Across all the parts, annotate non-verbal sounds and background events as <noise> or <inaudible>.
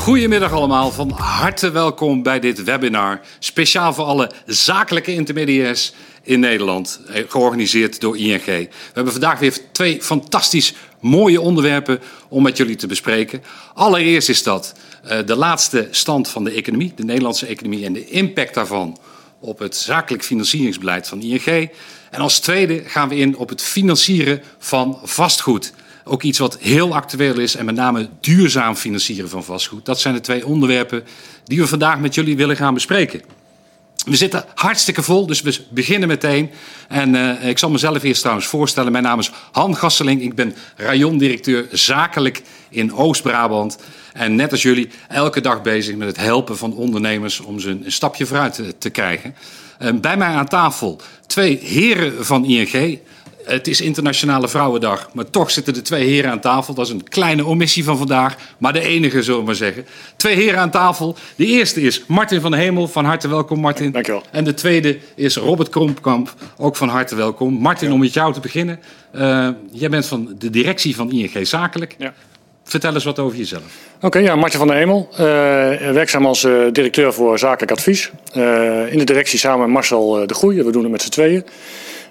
Goedemiddag allemaal, van harte welkom bij dit webinar. Speciaal voor alle zakelijke intermediairs in Nederland, eh, georganiseerd door ING. We hebben vandaag weer twee fantastisch mooie onderwerpen om met jullie te bespreken. Allereerst is dat uh, de laatste stand van de economie, de Nederlandse economie en de impact daarvan op het zakelijk financieringsbeleid van ING. En als tweede gaan we in op het financieren van vastgoed. Ook iets wat heel actueel is en met name duurzaam financieren van vastgoed. Dat zijn de twee onderwerpen die we vandaag met jullie willen gaan bespreken. We zitten hartstikke vol, dus we beginnen meteen. En uh, ik zal mezelf eerst trouwens voorstellen. Mijn naam is Han Gasseling. Ik ben rayondirecteur zakelijk in Oost-Brabant. En net als jullie elke dag bezig met het helpen van ondernemers om ze een stapje vooruit te, te krijgen. Uh, bij mij aan tafel twee heren van ING. Het is Internationale Vrouwendag, maar toch zitten de twee heren aan tafel. Dat is een kleine omissie van vandaag, maar de enige, zullen we maar zeggen. Twee heren aan tafel. De eerste is Martin van de Hemel. Van harte welkom, Martin. Dankjewel. En de tweede is Robert Kromkamp. Ook van harte welkom. Martin, ja. om met jou te beginnen. Uh, jij bent van de directie van ING Zakelijk. Ja. Vertel eens wat over jezelf. Oké, okay, ja, Martin van der Hemel. Uh, werkzaam als uh, directeur voor zakelijk advies. In de directie samen met Marcel de Groei. We doen het met z'n tweeën.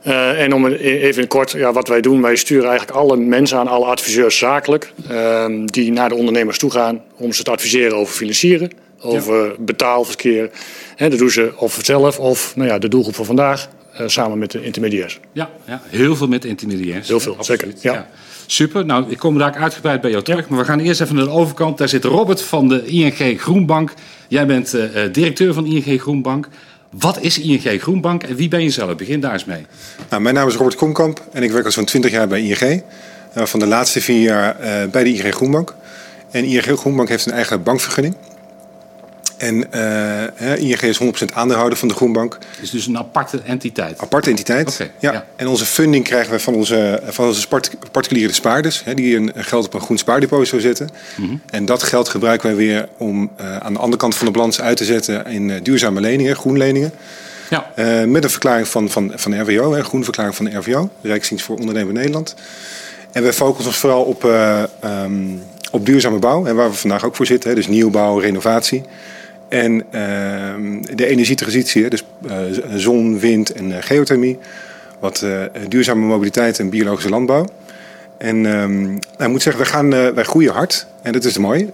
Uh, en om even kort, ja, wat wij doen, wij sturen eigenlijk alle mensen aan, alle adviseurs zakelijk, uh, die naar de ondernemers toe gaan om ze te adviseren over financieren, over ja. betaalverkeer. Hè, dat doen ze of zelf of nou ja, de doelgroep van vandaag, uh, samen met de intermediairs. Ja, ja, heel veel met intermediairs. Heel veel, zeker. Ja. ja. Super, nou ik kom daar uitgebreid bij jou terug, maar we gaan eerst even naar de overkant. Daar zit Robert van de ING Groenbank. Jij bent directeur van ING Groenbank. Wat is ING Groenbank en wie ben je zelf? Begin daar eens mee. Nou, mijn naam is Robert Komkamp en ik werk al zo'n 20 jaar bij ING. Uh, van de laatste vier jaar uh, bij de ING Groenbank. En ING Groenbank heeft een eigen bankvergunning. En uh, ING is 100% aandeelhouder van de Groenbank. Het is dus een aparte entiteit? Aparte entiteit, okay, ja. ja. En onze funding krijgen we van onze, van onze particuliere spaarders... Hè, die een geld op een groen spaardepot zo zetten. Mm -hmm. En dat geld gebruiken wij weer om uh, aan de andere kant van de balans uit te zetten... in uh, duurzame leningen, groenleningen. Ja. Uh, met een verklaring van, van, van de RWO, een groene verklaring van de RWO... Rijksdienst voor Ondernemen Nederland. En wij focussen ons vooral op, um, op duurzame bouw... en waar we vandaag ook voor zitten, hè, dus nieuwbouw, renovatie... En uh, de energietransitie, dus uh, zon, wind en uh, geothermie. Wat duurzame mobiliteit en biologische landbouw. En um, nou, ik moet zeggen, wij, gaan, wij groeien hard. En dat is mooi.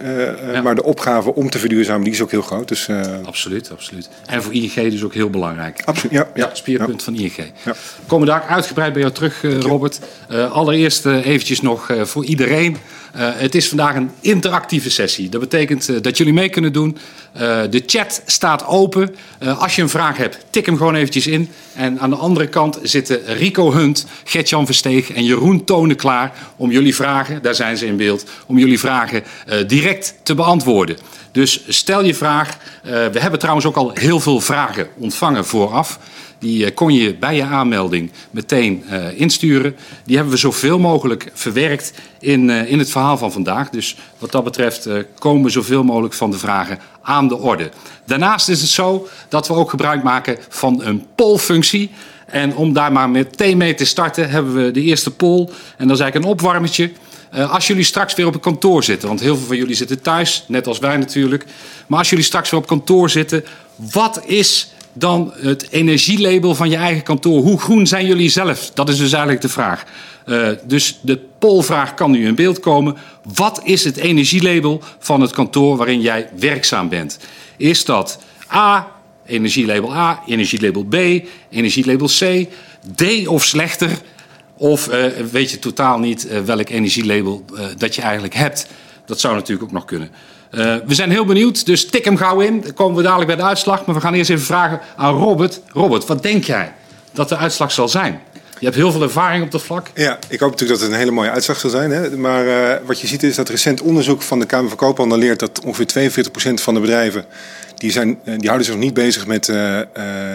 Ja. Maar de opgave om te verduurzamen die is ook heel groot. Dus, absoluut, absoluut. En voor ING dus ook heel belangrijk. Absoluut, ja. ja, spierpunt van ING. Ja. We komen daar uitgebreid bij jou terug, Robert. allereerst eventjes nog voor iedereen. Uh, het is vandaag een interactieve sessie. Dat betekent uh, dat jullie mee kunnen doen. Uh, de chat staat open. als je een vraag hebt, tik hem gewoon eventjes in. En aan de andere kant zitten Rico Hunt, Gertjan Versteeg en Jeroen Tonen klaar om jullie vragen, daar zijn ze in beeld, om jullie vragen direct te beantwoorden. Dus stel je vraag. we hebben trouwens ook al heel veel vragen ontvangen vooraf. Die kon je bij je aanmelding meteen uh, insturen. Die hebben we zoveel mogelijk verwerkt in, uh, in het verhaal van vandaag. Dus wat dat betreft komen zoveel mogelijk van de vragen aan de orde. Daarnaast is het zo dat we ook gebruik maken van een pollfunctie. En om daar maar meteen mee te starten hebben we de eerste poll. En dat is eigenlijk een opwarmetje. Als jullie straks weer op een kantoor zitten, want heel veel van jullie zitten thuis, net als wij natuurlijk. Maar als jullie straks weer op kantoor zitten, wat is dan het energielabel van je eigen kantoor. Hoe groen zijn jullie zelf? Dat is dus eigenlijk de vraag. Uh, dus de polvraag kan nu in beeld komen. Wat is het energielabel van het kantoor waarin jij werkzaam bent? Is dat A, energielabel A, energielabel B, energielabel C, D of slechter? Of uh, weet je totaal niet uh, welk energielabel dat je eigenlijk hebt? Dat zou natuurlijk ook nog kunnen. Uh, we zijn heel benieuwd, dus tik hem gauw in. Dan komen we dadelijk bij de uitslag. Maar we gaan eerst even vragen aan Robert. Robert, wat denk jij dat de uitslag zal zijn? Je hebt heel veel ervaring op dat vlak. Ja, ik hoop natuurlijk dat het een hele mooie uitslag zal zijn. Hè? Maar uh, wat je ziet is dat recent onderzoek van de Kamer van Koophandel leert dat ongeveer 42% van de bedrijven die, zijn, eh, die houden zich nog niet bezig met uh, uh,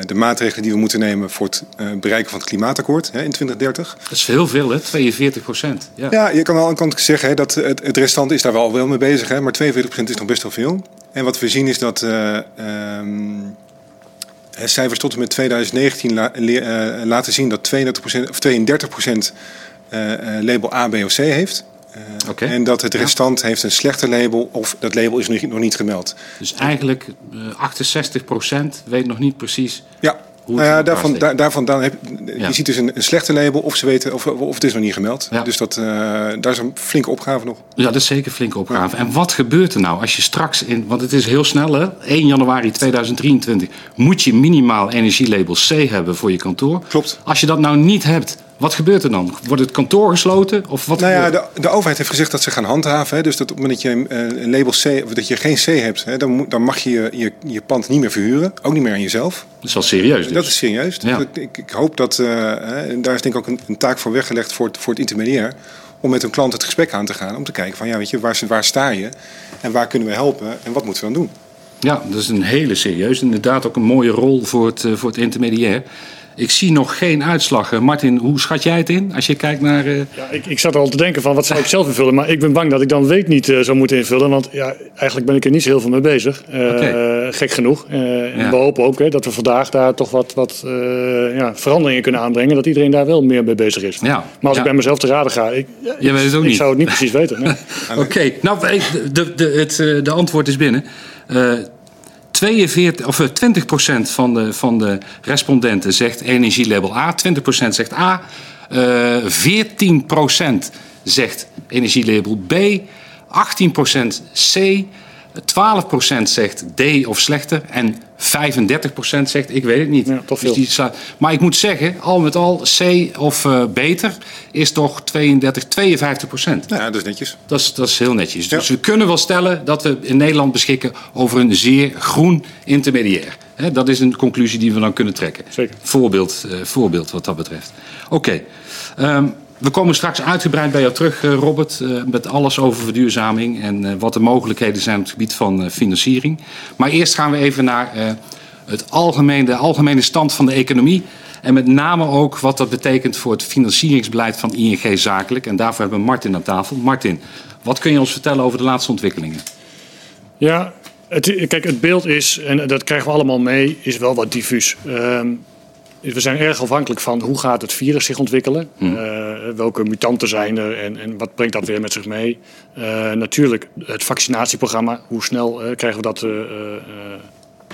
de maatregelen die we moeten nemen voor het bereiken van het klimaatakkoord hè, in 2030. Dat is heel veel, hè? 42 procent. Ja. ja, je kan wel aan de kant zeggen hè, dat het, het restant is daar wel, wel mee bezig, hè, maar 42 procent is nog best wel veel. En wat we zien is dat um, cijfers tot en met 2019 la, laten zien dat 32 of 32 label A, B of C heeft. Uh, En dat het restant heeft een slechter label of dat label is nog niet gemeld. Dus eigenlijk uh, 68% weet nog niet precies ja. Nou ja, daarvan, daar, daarvan dan heb, je ziet dus een, een slechte label of ze weten of, of het is nog niet gemeld. Dus dat, daar is een flinke opgave nog. Ja, dat is zeker een flinke opgave. En wat gebeurt er nou als je straks in, want het is heel snel hè, 1 januari 2023 moet je minimaal energielabel C hebben voor je kantoor. Klopt. Als je dat nou niet hebt, wat gebeurt er dan? Wordt het kantoor gesloten? Of wat nou ja, de, de, overheid heeft gezegd dat ze gaan handhaven. Hè, dus dat op het moment dat je eh, een label C of dat je geen C hebt, hè, dan, dan mag je, je je pand niet meer verhuren. Ook niet meer aan jezelf. Dat is wel serieus. Dus. Dat is serieus. Ja. Dus ik, ik, hoop dat, uh, daar is denk ik ook een, een, taak voor weggelegd voor het, voor het intermediair. Om met een klant het gesprek aan te gaan. Om te kijken van ja, weet je, waar, waar sta je? En waar kunnen we helpen? En wat moeten we dan doen? Ja, dat is een hele serieus. Inderdaad ook een mooie rol voor het, eh, voor het intermediair. Ik zie nog geen uitslag. Martin, hoe schat jij het in als je kijkt naar... Uh... Ja, ik, ik zat al te denken van wat zou ik zelf invullen. Maar ik ben bang dat ik dan weet niet uh, zou moeten invullen. Want ja, eigenlijk ben ik er niet zo heel veel mee bezig. Uh, Gek genoeg. Ja. En we hopen ook hè, dat we vandaag daar toch wat, wat ja, veranderingen kunnen aanbrengen. Dat iedereen daar wel meer mee bezig is. Ja. Maar als ik bij mezelf te raden ga... Ik, je weet het ook ik niet. zou het niet precies weten. Nee. <laughs> Oké, nou de, de, het, de antwoord is binnen. 42, of 20% eh, van de, van de respondenten zegt energielabel A, 20% zegt A, uh, 14% zegt energielabel B, 18% C, 12% zegt D of slechter en 35% zegt ik weet het niet. Ja, toch veel. Dus die, maar ik moet zeggen, al met al C of uh, beter is toch 32, 52%. Ja, dat is netjes. Dat is, dat is heel netjes. Ja. Dus we kunnen wel stellen dat we in Nederland beschikken over een zeer groen intermediair. He, dat is een conclusie die we dan kunnen trekken. Zeker. Voorbeeld, uh, voorbeeld wat dat betreft. Oké. Okay. Um, we komen straks uitgebreid bij jou terug, eh, Robert, eh, met alles over verduurzaming en eh, wat de mogelijkheden zijn op het gebied van financiering. Maar eerst gaan we even naar het algemene, de algemene stand van de economie. En met name ook wat dat betekent voor het financieringsbeleid van ING Zakelijk. En daarvoor hebben we Martin aan tafel. Martin, wat kun je ons vertellen over de laatste ontwikkelingen? Ja, het, kijk, het beeld is, en dat krijgen we allemaal mee, is wel wat diffuus. Uh, we zijn erg afhankelijk van hoe gaat het virus zich ontwikkelen. Hmm. Uh, welke mutanten zijn er en, en, wat brengt dat weer met zich mee. Uh, natuurlijk het vaccinatieprogramma. Hoe snel uh, krijgen we dat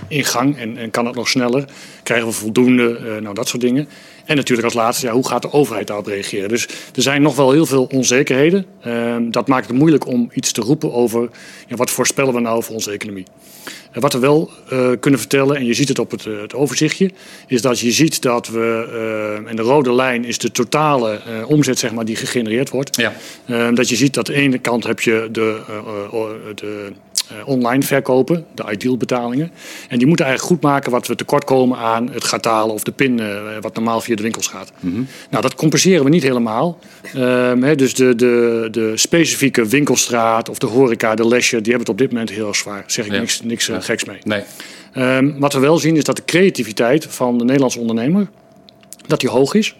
in gang en, en, kan het nog sneller? Krijgen we voldoende? nou, dat soort dingen. En natuurlijk als laatste, ja, hoe gaat de overheid daarop reageren? Dus er zijn nog wel heel veel onzekerheden. Ehm, dat maakt het moeilijk om iets te roepen over ja, wat voorspellen we nou voor onze economie. En wat we wel uh, kunnen vertellen, en je ziet het op het, uh, het, overzichtje, is dat je ziet dat we, uh, en de rode lijn is de totale omzet zeg maar, die gegenereerd wordt. Ja. Ehm, dat je ziet dat aan de ene kant heb je de, de online verkopen, de ideal betalingen. En die moeten eigenlijk goed maken wat we tekort komen aan het gatalen of de pin wat normaal via de winkels gaat. Mm -hmm. Nou, dat compenseren we niet helemaal. Um, he, dus de, de, de specifieke winkelstraat of de horeca, de leisure, die hebben het op dit moment heel zwaar. Zeg ik ja. niks, niks ja. geks mee. Nee. Um, wat we wel zien is dat de creativiteit van de Nederlandse ondernemer dat die hoog is.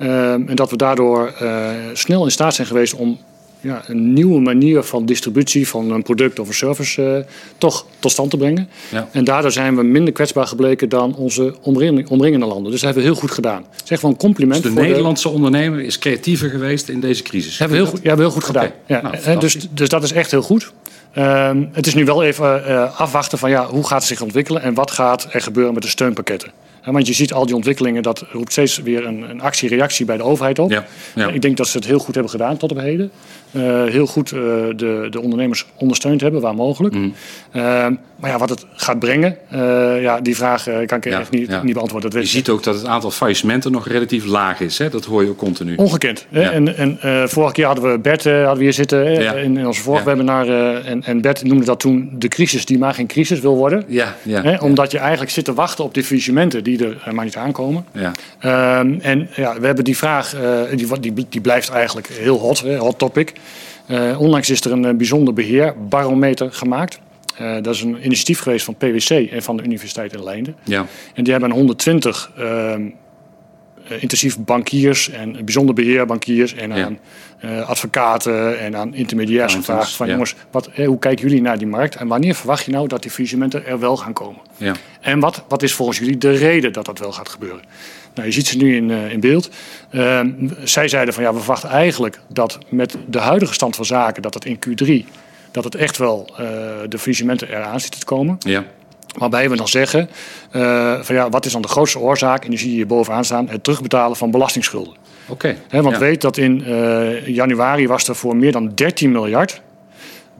Um, en dat we daardoor uh, snel in staat zijn geweest om ja, een nieuwe manier van distributie van een product of een service uh, toch tot stand te brengen. Ja. En daardoor zijn we minder kwetsbaar gebleken dan onze omringende landen. Dus dat hebben we heel goed gedaan. Zeg wel een compliment. Dus de Nederlandse de... ondernemer is creatiever geweest in deze crisis. Hebben we heel goed, ja, heel goed gedaan. Okay. Ja. Nou, dus, dus dat is echt heel goed. Um, het is nu wel even uh, afwachten van ja, hoe gaat het zich ontwikkelen en wat gaat er gebeuren met de steunpakketten. Want je ziet al die ontwikkelingen, dat roept steeds weer een, een actie-reactie bij de overheid op. Ja, ja. Ik denk dat ze het heel goed hebben gedaan tot op heden. Uh, heel goed uh, de, de ondernemers ondersteund hebben, waar mogelijk. Mm. Uh, maar ja, wat het gaat brengen, ja, die vraag kan ik ja, echt niet, niet beantwoorden. Dat je ziet ook dat het aantal faillissementen nog relatief laag is. Hè? Dat hoor je ook continu. Ongekend. Hè? En, en vorige keer hadden we Bert hadden we hier zitten in, in onze vorige webinar. en, en Bert noemde dat toen de crisis die maar geen crisis wil worden. Ja, ja, hè? Omdat je eigenlijk zit te wachten op die faillissementen die er maar niet aankomen. Ja. Ehm, en ja, we hebben die vraag, die, die, die blijft eigenlijk heel hot, hè? hot topic. Uh, onlangs is er een bijzonder beheerbarometer gemaakt. Uh, dat is een initiatief geweest van PwC en van de Universiteit in Leiden. Ja. En die hebben 120 uh, intensief bankiers en bijzonder beheerbankiers en aan advocaten en aan intermediairs gevraagd van jongens, wat, hoe kijken jullie naar die markt en wanneer verwacht je nou dat die faillissementen er wel gaan komen? Ja. En wat, wat is volgens jullie de reden dat dat wel gaat gebeuren? Nou, je ziet ze nu in, in beeld. Ehm, zij zeiden van ja, we verwachten eigenlijk dat met de huidige stand van zaken, dat het in Q3 dat het echt wel uh, de faillissementen eraan zitten te komen. Ja. Waarbij we dan zeggen, uh, van ja, wat is dan de grootste oorzaak? En die zie je hier bovenaan staan, het terugbetalen van belastingsschulden. Oké. Okay. Want weet dat in uh, januari was er voor meer dan 13 miljard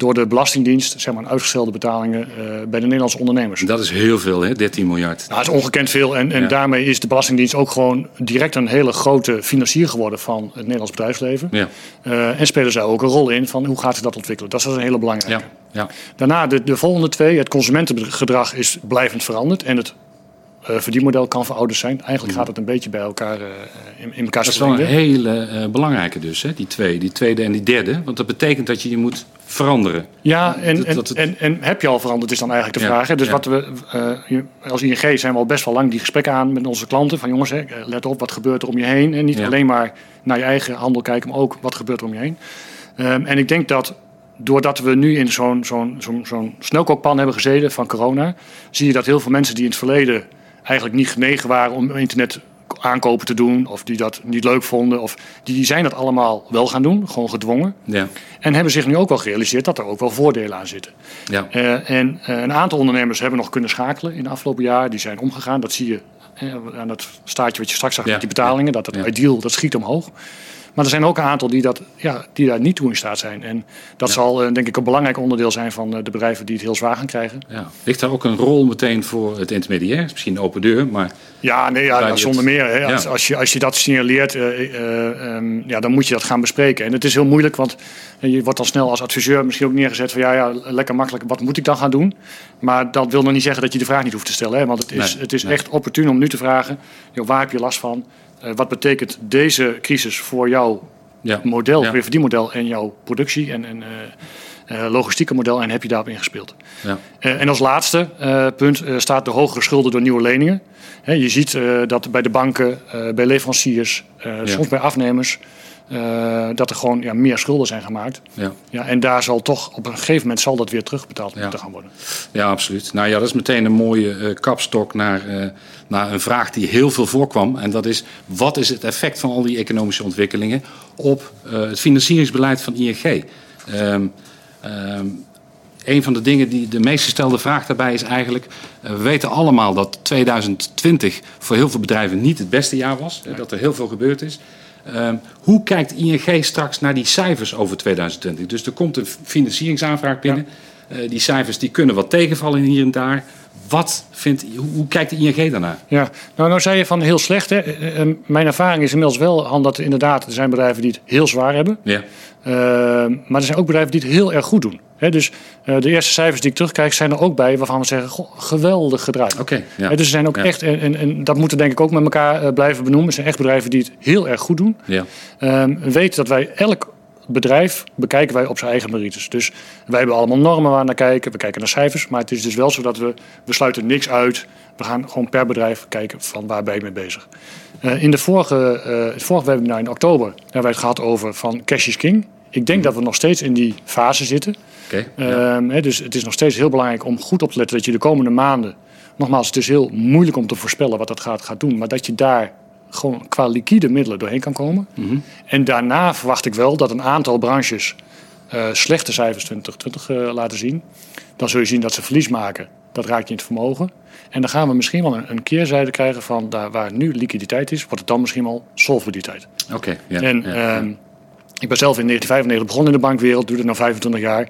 door de Belastingdienst zeg maar, uitgestelde betalingen uh, bij de Nederlandse ondernemers. Dat is heel veel, hè? 13 miljard. Nou, dat is ongekend veel. En, en daarmee is de Belastingdienst ook gewoon direct een hele grote financier geworden van het Nederlands bedrijfsleven. Ja. Uh, en spelen zij ook een rol in van hoe gaat zich dat ontwikkelen. Dat is een hele belangrijke. Ja. Ja. Daarna de, de volgende twee. Het consumentengedrag is blijvend veranderd. En het uh, verdienmodel kan verouderd zijn. Eigenlijk gaat het een beetje bij elkaar uh, in, in elkaar Dat is wel een hele uh, belangrijke dus, hè? die twee. Die tweede en die derde. Want dat betekent dat je je moet veranderen. Ja, en, en, het... en, en, heb je al veranderd is dan eigenlijk de vraag. Hè? Dus ja. wat we, als ING zijn we al best wel lang die gesprekken aan met onze klanten. Van jongens, hè, let op, wat gebeurt er om je heen? En niet ja. alleen maar naar je eigen handel kijken, maar ook wat gebeurt er om je heen. Um, en ik denk dat doordat we nu in zo'n zo'n zo'n zo'n snelkookpan hebben gezeten van corona... zie je dat heel veel mensen die in het verleden eigenlijk niet genegen waren om internet aankopen te doen of die dat niet leuk vonden. Of die, die zijn dat allemaal wel gaan doen, gewoon gedwongen. Ja. En hebben zich nu ook wel gerealiseerd dat er ook wel voordelen aan zitten. Ja. Uh, en uh, een aantal ondernemers hebben nog kunnen schakelen in de afgelopen jaar. Die zijn omgegaan. Dat zie je uh, aan dat staartje wat je straks zag ja. met die betalingen. Dat het ideal, dat schiet omhoog. Maar er zijn ook een aantal die, dat, ja, die daar niet toe in staat zijn. En dat ja. zal uh, denk ik een belangrijk onderdeel zijn van uh, de bedrijven die het heel zwaar gaan krijgen. Ja. Ligt daar ook een rol meteen voor het intermediair? Misschien een open deur, maar... Ja, nee, ja, zonder het... meer. Hè. Als, als, je, als je dat signaleert, uh, um, ja, dan moet je dat gaan bespreken. En het is heel moeilijk, want je wordt dan snel als adviseur misschien ook neergezet van... ja, ja, lekker makkelijk, wat moet ik dan gaan doen? Maar dat wil nog niet zeggen dat je de vraag niet hoeft te stellen. Hè. Want het is, nee, het is nee. echt opportun om nu te vragen, joh, waar heb je last van? Uh, wat betekent deze crisis voor jouw ja. model, ja. verdienmodel en jouw productie en, en uh, uh, logistieke model en heb je daarop ingespeeld? Ja. Uh, en als laatste punt staat de hogere schulden door nieuwe leningen. He, je ziet dat bij de banken, bij leveranciers, soms bij afnemers. Uh, dat er gewoon ja, meer schulden zijn gemaakt. Ja. Ja, en daar zal toch op een gegeven moment zal dat weer terugbetaald ja. moeten gaan worden. Ja, absoluut. Nou ja, dat is meteen een mooie uh, kapstok naar, uh, naar een vraag die heel veel voorkwam. En dat is, wat is het effect van al die economische ontwikkelingen op het financieringsbeleid van ING? Um, um, een van de dingen die de meest gestelde vraag daarbij is eigenlijk... we weten allemaal dat 2020 voor heel veel bedrijven niet het beste jaar was. Dat er heel veel gebeurd is. Um, hoe kijkt ING straks naar die cijfers over 2020? Dus er komt een financieringsaanvraag binnen. Uh, die cijfers die kunnen wat tegenvallen hier en daar. Wat vindt, hoe, hoe kijkt de ING daarnaar? Ja, nou, nou zei je van heel slecht. Hè? Uh, mijn ervaring is inmiddels wel Han, dat inderdaad er zijn bedrijven die het heel zwaar hebben. Ja. Uh, maar er zijn ook bedrijven die het heel erg goed doen. He, dus uh, de eerste cijfers die ik terugkijk zijn er ook bij waarvan we zeggen: goh, geweldig gedraaid. Okay, ja. Dus er zijn ook ja. echt, en, en, en, dat moeten denk ik ook met elkaar uh, blijven benoemen. Er zijn echt bedrijven die het heel erg goed doen. Ja. Um, weten dat wij elk bedrijf bekijken wij op zijn eigen merites. Dus wij hebben allemaal normen waar naar kijken. We kijken naar cijfers. Maar het is dus wel zo dat we, we sluiten niks uit. We gaan gewoon per bedrijf kijken van waar ben je mee bezig. Uh, in de vorige, uh, het vorige webinar in oktober hebben wij het gehad over van cash is king. Ik denk dat we nog steeds in die fase zitten. Okay, ja. um, he, dus het is nog steeds heel belangrijk om goed op te letten dat je de komende maanden. Nogmaals, het is heel moeilijk om te voorspellen wat dat gaat, gaat doen. Maar dat je daar gewoon qua liquide middelen doorheen kan komen. Mm -hmm. En daarna verwacht ik wel dat een aantal branches uh, slechte cijfers 2020 uh, laten zien. Dan zul je zien dat ze verlies maken. Dat raakt je in het vermogen. En dan gaan we misschien wel een, een keerzijde krijgen van daar waar nu liquiditeit is, wordt het dan misschien wel solvabiliteit. Oké. Okay, en um, ja. Ik ben zelf in 1995 begonnen in de bankwereld, doe het nu 25 jaar.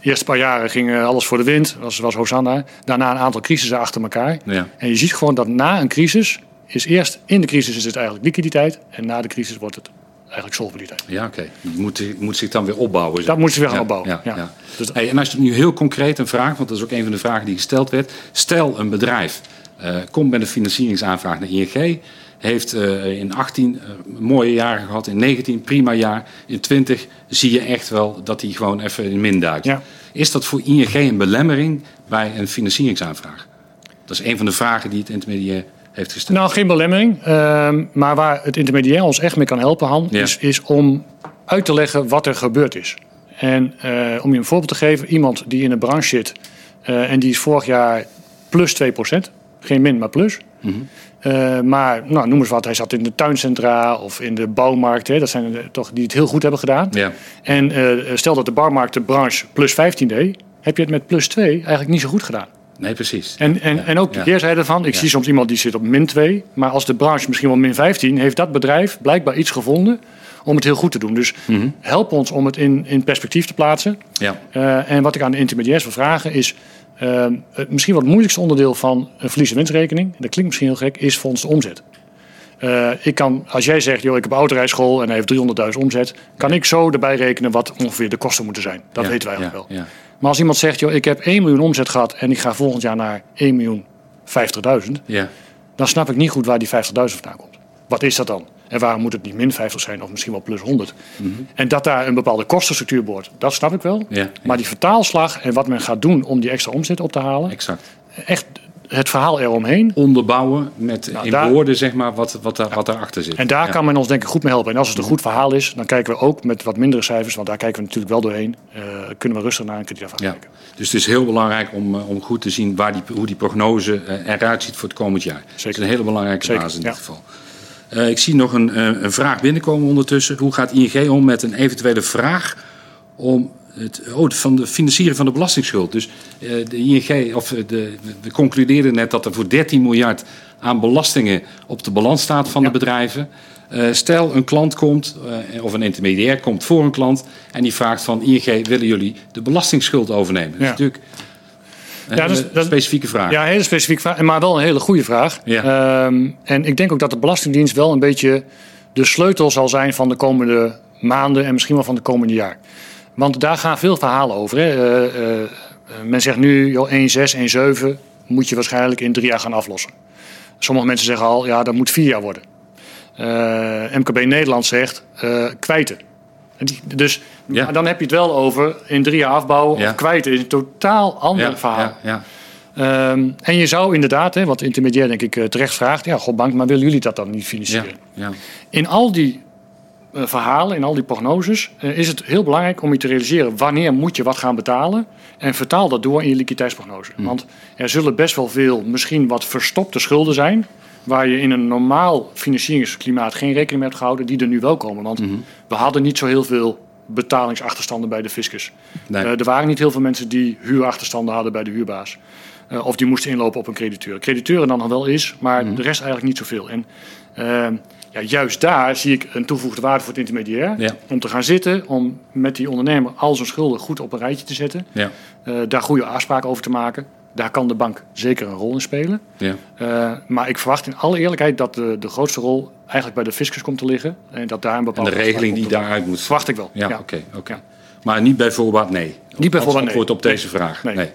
De eerste paar jaren ging alles voor de wind, was, was Hosanna. Daarna een aantal crisissen achter elkaar. Ja. En je ziet gewoon dat na een crisis, is eerst in de crisis is het eigenlijk liquiditeit. En na de crisis wordt het eigenlijk solvabiliteit. Ja, oké. Okay. Je moet, moet zich dan weer opbouwen. Dat moet zich weer gaan ja, opbouwen, ja. ja. ja. Dus hey, en als je nu heel concreet een vraag, want dat is ook een van de vragen die gesteld werd. Stel een bedrijf uh, komt met een financieringsaanvraag naar ING heeft uh, in 18 uh, mooie jaren gehad, in 19 prima jaar, in 20 zie je echt wel dat hij gewoon even in min duikt. Ja. Is dat voor ING een belemmering bij een financieringsaanvraag? Dat is een van de vragen die het intermediair heeft gesteld? Nou, geen belemmering. Ehm, maar waar het intermediair ons echt mee kan helpen, Han, is, is om uit te leggen wat er gebeurd is. En uh, om je een voorbeeld te geven, iemand die in een branche zit uh, en die is vorig jaar plus 2%, geen min, maar plus. Mm -hmm. uh, maar nou, noem eens wat, hij zat in de tuincentra of in de bouwmarkt. Hè, dat zijn er toch die het heel goed hebben gedaan. Ja. En stel dat de bouwmarktenbranche plus 15 deed, heb je het met plus 2 eigenlijk niet zo goed gedaan. Nee, precies. En, en, ja. en ook de ja. keerzijde ervan. Ik ja. zie soms iemand die zit op min 2. Maar als de branche misschien wel min 15, heeft dat bedrijf blijkbaar iets gevonden om het heel goed te doen. Dus mm -hmm. help ons om het in, in perspectief te plaatsen. Ja. Uh, en wat ik aan de intermediairs wil vragen is... Uh, het misschien wat het moeilijkste onderdeel van een verlies- en winstrekening... dat klinkt misschien heel gek, is de omzet. Uh, ik kan, als jij zegt, joh, ik heb een autorijschool en hij heeft 300.000 omzet... kan ik zo erbij rekenen wat ongeveer de kosten moeten zijn. Dat weten wij eigenlijk wel. Maar als iemand zegt, joh, ik heb 1 miljoen omzet gehad... en ik ga volgend jaar naar 1 miljoen 50.000... Ja. dan snap ik niet goed waar die 50.000 vandaan komt. Wat is dat dan? En waarom moet het niet min 50 zijn of misschien wel plus 100? Mm -hmm. En dat daar een bepaalde kostenstructuur wordt, dat snap ik wel. Ja, ja. Maar die vertaalslag en wat men gaat doen om die extra omzet op te halen... Exact. Echt het verhaal eromheen. Onderbouwen met nou, in daar, woorden zeg maar wat, wat, daar, ja. wat daarachter zit. En daar kan men ons denk ik goed mee helpen. En als het een goed verhaal is, dan kijken we ook met wat mindere cijfers... want daar kijken we natuurlijk wel doorheen. Uh, kunnen we rustig naar en kunnen we daarvan kijken. Dus het is heel belangrijk om, uh, om goed te zien waar die, hoe die prognose uh, eruit ziet voor het komend jaar. Zeker. Dat is een hele belangrijke Zeker. basis in dit geval. Uh, ik zie nog een, uh, een, vraag binnenkomen ondertussen. Hoe gaat ING om met een eventuele vraag om het, oh, van de financiering van de belastingsschuld? Dus uh, de ING, of de, we concludeerden net dat er voor 13 miljard aan belastingen op de balans staat van Ja. de bedrijven. stel, een klant komt, of een intermediair komt voor een klant en die vraagt van ING, willen jullie de belastingsschuld overnemen? Dat is Ja. natuurlijk een Ja, dat- specifieke vraag. Ja, een hele specifieke vraag, maar wel een hele goede vraag. Ja. Ehm, en ik denk ook dat de Belastingdienst wel een beetje de sleutel zal zijn van de komende maanden en misschien wel van de komende jaar. Want daar gaan veel verhalen over. Hè. Eh, eh, eh, men zegt nu, joh, 1,6, 1,7 moet je waarschijnlijk in drie jaar gaan aflossen. Sommige mensen zeggen al, ja, dat moet vier jaar worden. MKB Nederland zegt, kwijten. Dus Ja. maar dan heb je het wel over in drie jaar afbouwen Ja. of kwijten. is een totaal ander ja, verhaal. Ehm, en je zou inderdaad, hè, wat intermediair denk ik terecht vraagt, ja, god bank, maar willen jullie dat dan niet financieren? ja. In al die verhalen, in al die prognoses, eh, is het heel belangrijk om je te realiseren wanneer moet je wat gaan betalen. En vertaal dat door in je liquiditeitsprognose. Want er zullen best wel veel, misschien wat verstopte schulden zijn. Waar je in een normaal financieringsklimaat geen rekening mee hebt gehouden, die er nu wel komen. Want we hadden niet zo heel veel betalingsachterstanden bij de fiscus. Nee. Eh, er waren niet heel veel mensen die huurachterstanden hadden bij de huurbaas. Eh, of die moesten inlopen op een crediteur. Crediteuren dan nog wel is, maar de rest eigenlijk niet zoveel. En eh, ja, juist daar zie ik een toegevoegde waarde voor het intermediair. Ja. Om te gaan zitten, om met die ondernemer al zijn schulden goed op een rijtje te zetten. Ja, eh, daar goede afspraken over te maken. Daar kan de bank zeker een rol in spelen. ja. Eh, maar ik verwacht in alle eerlijkheid dat de, de grootste rol eigenlijk bij de fiscus komt te liggen. En dat daar een En bepaalde de regeling die daaruit moet. Verwacht ik wel. Ja, oké. oké. Ja. Maar niet bij voorbaat nee. Niet bij voorbaat nee. antwoord op deze vraag. Nee.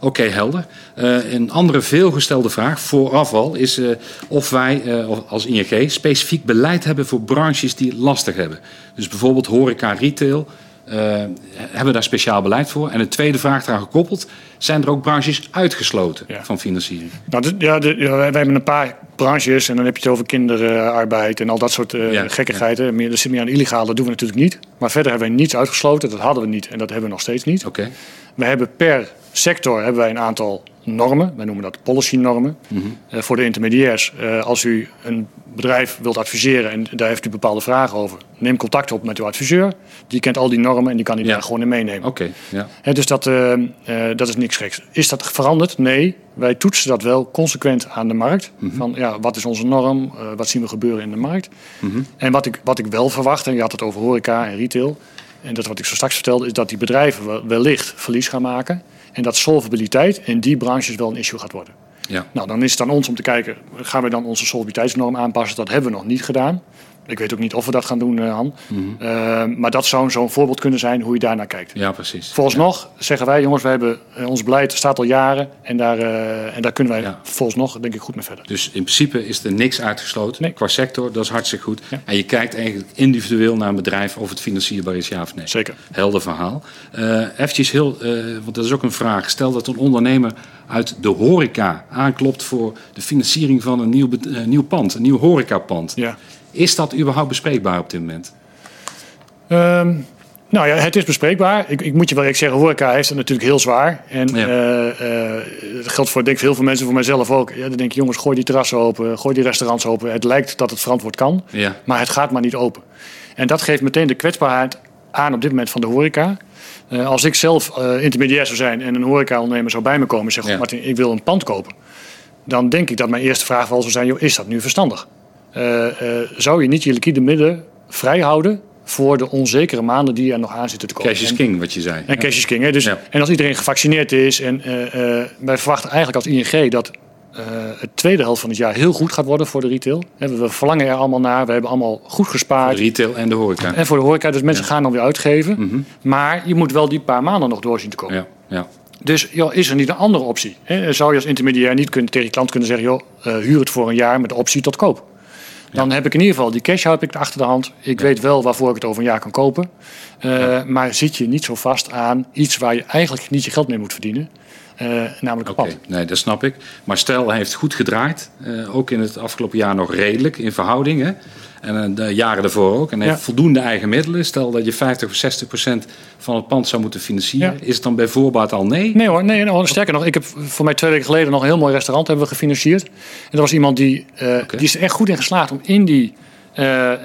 Oké, helder. Eh, een andere veelgestelde vraag vooraf al is eh, of wij eh, als ING specifiek beleid hebben voor branches die het lastig hebben. Dus bijvoorbeeld horeca, retail. hebben we daar speciaal beleid voor? En een tweede vraag eraan gekoppeld. Zijn er ook branches uitgesloten Ja. van financiering? Nou, ja, de- ja, wij, hebben een paar branches en dan heb je het over kinderarbeid en al dat soort Ja, gekkigheden. Meer, dat zit meer aan illegaal, dat doen we natuurlijk niet. Maar verder hebben wij niets uitgesloten, dat hadden we niet en dat hebben we nog steeds niet. Oké. We hebben per sector hebben wij een aantal normen. Wij noemen dat policy-normen. Eh, voor de intermediairs, eh, als u een bedrijf wilt adviseren en daar heeft u bepaalde vragen over, neem contact op met uw adviseur. Die kent al die normen en die kan die Ja. daar gewoon in meenemen. Oké, ja. Dus dat, eh, dat is niks geks. Is dat veranderd? Nee. Wij toetsen dat wel consequent aan de markt. Van ja, wat is onze norm? Wat zien we gebeuren in de markt? En wat ik, wat ik wel verwacht, en je had het over horeca en retail. En dat wat ik zo straks vertelde, is dat die bedrijven wel- wellicht verlies gaan maken. En dat solvabiliteit in die branches wel een issue gaat worden. ja. Nou, dan is het aan ons om te kijken, gaan we dan onze solvabiliteitsnorm aanpassen? Dat hebben we nog niet gedaan. Ik weet ook niet of we dat gaan doen, uh, Han. Mhm. maar dat zou zo'n voorbeeld kunnen zijn hoe je daarnaar kijkt. Ja, precies. Volgens nog zeggen wij, jongens, wij hebben, ons beleid staat al jaren. En daar, en daar kunnen wij ja. volgens nog, denk ik, goed mee verder. Dus in principe is er niks uitgesloten nee. qua sector. Dat is hartstikke goed. En je kijkt eigenlijk individueel naar een bedrijf of het financierbaar is, ja of nee. Zeker. Helder verhaal. Eventjes heel, want dat is ook een vraag. Stel dat een ondernemer uit de horeca aanklopt voor de financiering van een nieuw, nieuw pand, een nieuw horecapand. Ja. Is dat überhaupt bespreekbaar op dit moment? Um, nou ja, het is bespreekbaar. Ik, ik moet je wel ik zeggen, horeca heeft het natuurlijk heel zwaar. En ja. uh, uh, dat geldt voor denk ik, heel veel mensen, voor mijzelf ook. Ja, dan denk je, jongens, gooi die terrassen open, gooi die restaurants open. Het lijkt dat het verantwoord kan, ja. maar het gaat maar niet open. En dat geeft meteen de kwetsbaarheid aan op dit moment van de horeca. Uh, als ik zelf intermediair zou zijn en een horeca-ondernemer zou bij me komen en zeggen: ja. Martin, ik wil een pand kopen. Dan denk ik dat mijn eerste vraag wel zou zijn: joh, is dat nu verstandig? Uh, zou je niet je liquide middelen vrij houden voor de onzekere maanden die er nog aan zitten te komen? Cash is king, wat je zei. En cash is king. Hè? Dus, ja. En als iedereen gevaccineerd is en wij verwachten eigenlijk als ING dat uh, het tweede helft van het jaar heel goed gaat worden voor de retail. We verlangen er allemaal naar. We hebben allemaal goed gespaard. De retail en de horeca. En voor de horeca. Dus mensen ja. gaan dan weer uitgeven. Mm -hmm. Maar je moet wel die paar maanden nog doorzien te komen. Ja. Ja. Dus joh, is er niet een andere optie? Hè? Zou je als intermediair niet kunnen, tegen je klant kunnen zeggen... Joh, huur het voor een jaar met de optie tot koop. Dan ja. heb ik in ieder geval die cash heb ik achter de hand. Ik weet wel waarvoor ik het over een jaar kan kopen. Uh, maar zit je niet zo vast aan iets waar je eigenlijk niet je geld mee moet verdienen... Uh, namelijk okay. pad. Nee, dat snap ik. Maar stel, hij heeft goed gedraaid. Uh, ook in het afgelopen jaar nog redelijk in verhouding. Hè? En uh, de jaren daarvoor ook. En hij ja. heeft voldoende eigen middelen. Stel dat je 50 of 60 procent van het pand zou moeten financieren. Ja. Is het dan bij voorbaat al nee? Nee hoor, nee, sterker nog. Ik heb voor mij twee weken geleden nog een heel mooi restaurant hebben we gefinancierd. En er was iemand die, okay. die is er echt goed in geslaagd om in die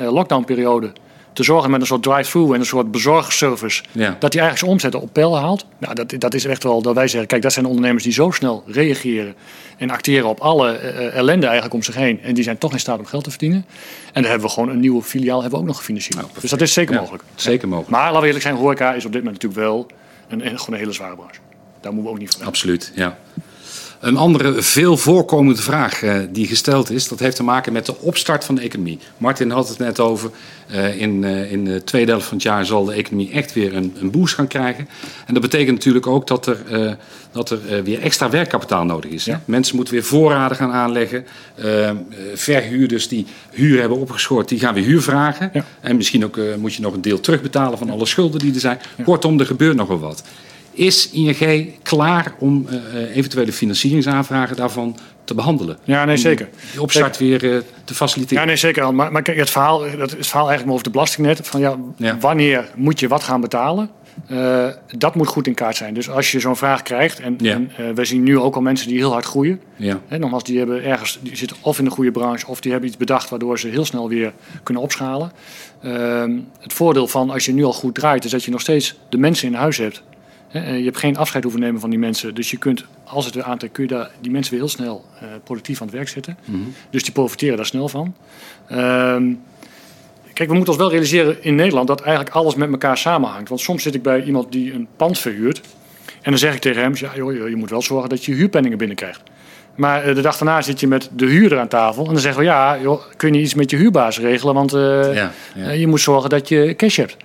lockdownperiode te zorgen met een soort drive-thru en een soort bezorgservice. Ja. Dat hij eigenlijk zijn omzet op peil haalt. Nou, dat, dat is echt wel dat wij zeggen, kijk, dat zijn ondernemers die zo snel reageren en acteren op alle uh, ellende eigenlijk om zich heen. En die zijn toch in staat om geld te verdienen. En daar hebben we gewoon een nieuwe filiaal hebben we ook nog gefinancierd. Nou, dus dat is zeker ja, mogelijk. Zeker mogelijk. Maar laten we eerlijk zijn, horeca is op dit moment natuurlijk wel een, een, gewoon een hele zware branche. Daar moeten we ook niet van Absoluut, ja. Een andere veel voorkomende vraag uh, die gesteld is, dat heeft te maken met de opstart van de economie. Martin had het net over, uh, in, uh, in de tweede helft van het jaar zal de economie echt weer een, een boost gaan krijgen. En dat betekent natuurlijk ook dat er, dat er weer extra werkkapitaal nodig is. Ja. Mensen moeten weer voorraden gaan aanleggen. verhuurders die huur hebben opgeschort, die gaan weer huur vragen. Ja. En misschien ook moet je nog een deel terugbetalen van alle schulden die er zijn. Kortom, er gebeurt nogal wat. Is ING klaar om uh, eventuele financieringsaanvragen daarvan te behandelen? Ja, nee, zeker. Die opstart weer uh, te faciliteren. Ja, nee, zeker. Maar, maar kijk, het verhaal, dat is het verhaal eigenlijk over de belastingnet. Van ja, ja. wanneer moet je wat gaan betalen? Uh, dat moet goed in kaart zijn. Dus als je zo'n vraag krijgt, en, ja. en uh, we zien nu ook al mensen die heel hard groeien. Ja. Hè, nogmaals, die hebben ergens, die zitten of in een goede branche, of die hebben iets bedacht waardoor ze heel snel weer kunnen opschalen. Uh, het voordeel van als je nu al goed draait, is dat je nog steeds de mensen in huis hebt. Je hebt geen afscheid hoeven nemen van die mensen. Dus je kunt, als het weer aantrekt, kun je daar, die mensen weer heel snel uh, productief aan het werk zetten. Mm -hmm. Dus die profiteren daar snel van. Uh, kijk, we moeten ons wel realiseren in Nederland dat eigenlijk alles met elkaar samenhangt. Want soms zit ik bij iemand die een pand verhuurt. En dan zeg ik tegen hem, ja, joh, je moet wel zorgen dat je huurpenningen binnenkrijgt. Maar uh, de dag daarna zit je met de huurder aan tafel. En dan zeggen we, ja, joh, kun je iets met je huurbaas regelen? Want uh, ja, ja. je moet zorgen dat je cash hebt.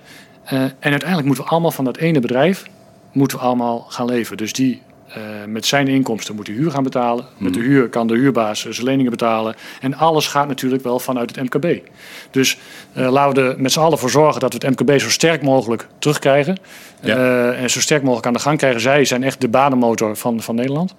Uh, en uiteindelijk moeten we allemaal van dat ene bedrijf moeten we allemaal gaan leven. Dus die uh, met zijn inkomsten moet hij huur gaan betalen. Met de huur kan de huurbaas zijn leningen betalen. En alles gaat natuurlijk wel vanuit het MKB. Dus uh, laten we er met z'n allen voor zorgen dat we het MKB zo sterk mogelijk terugkrijgen. Ja. Uh, en zo sterk mogelijk aan de gang krijgen. Zij zijn echt de banenmotor van, van Nederland.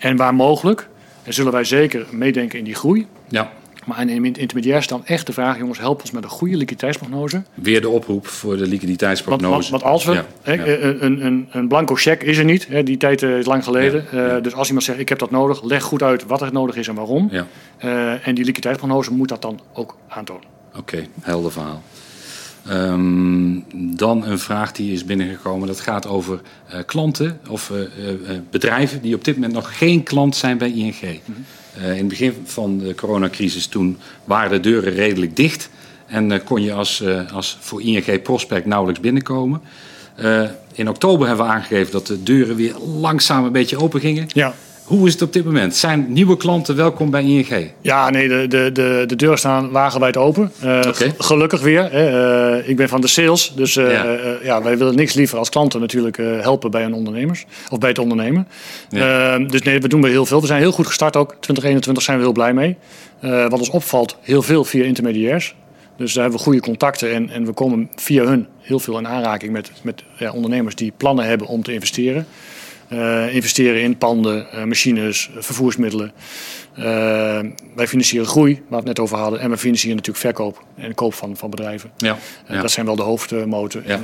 en waar mogelijk zullen wij zeker meedenken in die groei. Ja. Maar aan intermediairs dan echt de vraag, jongens, help ons met een goede liquiditeitsprognose. Weer de oproep voor de liquiditeitsprognose. Want, want, want als we, ja, hè, ja. Een, een, een blanco cheque is er niet, die tijd is lang geleden. Ja, uh, dus als iemand zegt, ik heb dat nodig, leg goed uit wat er nodig is en waarom. Uh, en die liquiditeitsprognose moet dat dan ook aantonen. Oké, okay, helder verhaal. Um, dan een vraag die is binnengekomen. Dat gaat over uh, klanten of bedrijven die op dit moment nog geen klant zijn bij ING. Mm -hmm. Uh, in het begin van de coronacrisis toen waren de deuren redelijk dicht. En uh, kon je als, uh, als voor ING Prospect nauwelijks binnenkomen. in oktober hebben we aangegeven dat de deuren weer langzaam een beetje open gingen. Ja. Hoe is het op dit moment? Zijn nieuwe klanten welkom bij ING? Ja, nee, de, de, de, de deuren staan wagenwijd open. Uh, Gelukkig weer. Hè. Uh, ik ben van de sales, dus uh, ja. ja. wij willen niks liever als klanten natuurlijk helpen bij een ondernemers of bij het ondernemen. Ja. Ehm, dus nee, we doen weer heel veel. We zijn heel goed gestart ook. 2021 zijn we heel blij mee. wat ons opvalt, heel veel via intermediairs. Dus daar hebben we goede contacten en, en we komen via hun heel veel in aanraking met, met ja, ondernemers die plannen hebben om te investeren. Uh, investeren in panden, uh, machines, vervoersmiddelen. Uh, wij financieren groei, waar we het net over hadden. En we financieren natuurlijk verkoop en koop van, van bedrijven. Ja, ja. Dat zijn wel de hoofdmoten. Ja,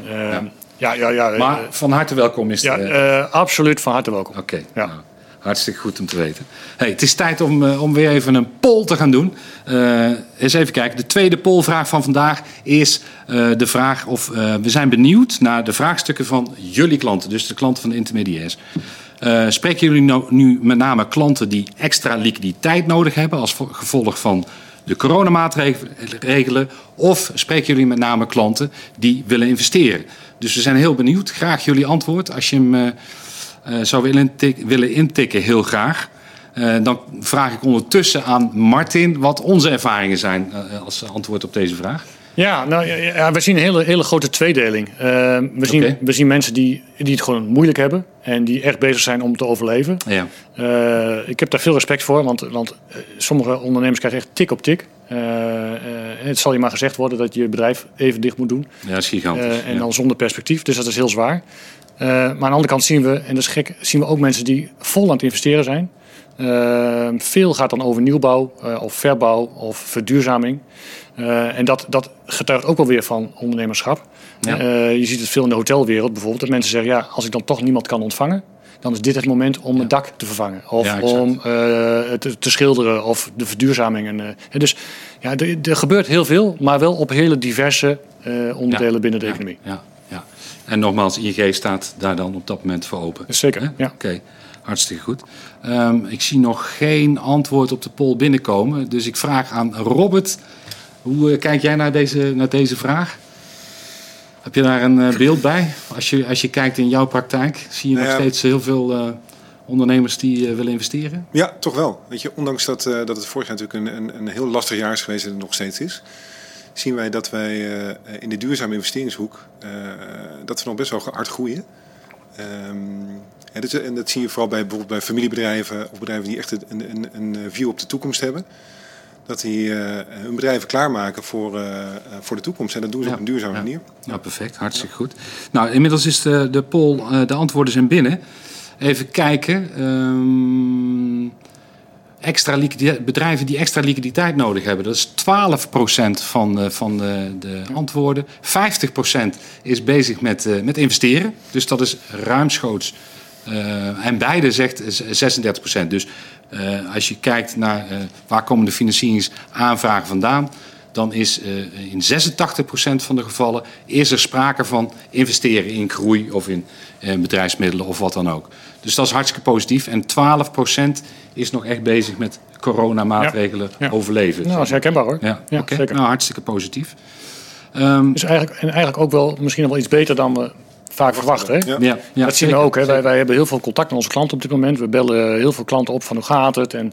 ja. ja, ja, maar van harte welkom is het. Ja, absoluut van harte welkom. Oké. ja. Nou. Hartstikke goed om te weten. Hey, het is tijd om, uh, om weer even een poll te gaan doen. Uh, eens even kijken. De tweede pollvraag van vandaag is uh, de vraag of we zijn benieuwd naar de vraagstukken van jullie klanten, dus de klanten van de intermediairs. spreken jullie nou, nu met name klanten die extra liquiditeit nodig hebben als gevolg van de coronamaatregelen? Of spreken jullie met name klanten die willen investeren? Dus we zijn heel benieuwd. Graag jullie antwoord als je hem zou willen, willen intikken, heel graag. Uh, dan vraag ik ondertussen aan Martin wat onze ervaringen zijn uh, als antwoord op deze vraag. Ja, nou, ja, we zien een hele, hele grote tweedeling. Uh, we, zien, okay. we zien mensen die, die het gewoon moeilijk hebben en die echt bezig zijn om te overleven. Ja. Ik heb daar veel respect voor, want, want sommige ondernemers krijgen echt tik op tik. Het zal je maar gezegd worden dat je bedrijf even dicht moet doen. Ja, dat is gigantisch. en dan zonder perspectief, dus dat is heel zwaar. Uh, maar aan de andere kant zien we, en dat is gek, zien we ook mensen die vol aan het investeren zijn. Uh, veel gaat dan over nieuwbouw uh, of verbouw of verduurzaming. en dat, dat getuigt ook wel weer van ondernemerschap. Ja. je ziet het veel in de hotelwereld bijvoorbeeld. Dat mensen zeggen, ja, als ik dan toch niemand kan ontvangen... dan is dit het moment om ja. het dak te vervangen. Of ja, om te, te, schilderen of de verduurzaming. En, dus ja, er gebeurt heel veel, maar wel op hele diverse onderdelen binnen de economie. Ja. En nogmaals, ING staat daar dan op dat moment voor open. Zeker, ja. Oké, hartstikke goed. Um, ik zie nog geen antwoord op de poll binnenkomen. Dus ik vraag aan Robert, hoe uh, kijk jij naar deze, naar deze vraag? Heb je daar een uh, beeld bij? Als je, als je kijkt in jouw praktijk, zie je nog steeds heel veel uh, ondernemers die willen investeren? Ja, toch wel. Weet je, ondanks dat, dat het vorig jaar natuurlijk een, een, een heel lastig jaar is geweest en het nog steeds is zien wij dat wij eh, in de duurzame investeringshoek eh, dat we nog best wel hard groeien. Um, en dat zie je vooral bij, bijvoorbeeld bij familiebedrijven of bedrijven die echt een, een, een view op de toekomst hebben. Dat die uh, hun bedrijven klaarmaken voor, uh, voor de toekomst. En dat doen ze ja, op een duurzame ja. manier. Ja, perfect. Hartstikke goed. Nou, inmiddels is de, de poll, de antwoorden zijn binnen. Even kijken. Um, extra bedrijven die extra liquiditeit nodig hebben. Dat is 12% van, de, van de, de antwoorden. 50% is bezig met, uh, met investeren. Dus dat is ruimschoots. Uh, en beide zegt 36%. Dus uh, als je kijkt naar waar komen de financieringsaanvragen vandaan dan is uh, in 86% van de gevallen is er sprake van investeren in groei of in uh, bedrijfsmiddelen of wat dan ook. Dus dat is hartstikke positief. En 12% is nog echt bezig met coronamaatregelen ja, ja. overleven. Nou, dat is herkenbaar hoor. Ja, ja okay. zeker. Nou, hartstikke positief. Um, dus eigenlijk, en eigenlijk ook wel misschien wel iets beter dan we vaak verwachten. Hè? Ja. Ja, dat zien we ook. Hè? Wij, wij hebben heel veel contact met onze klanten op dit moment. We bellen heel veel klanten op van hoe gaat het. En,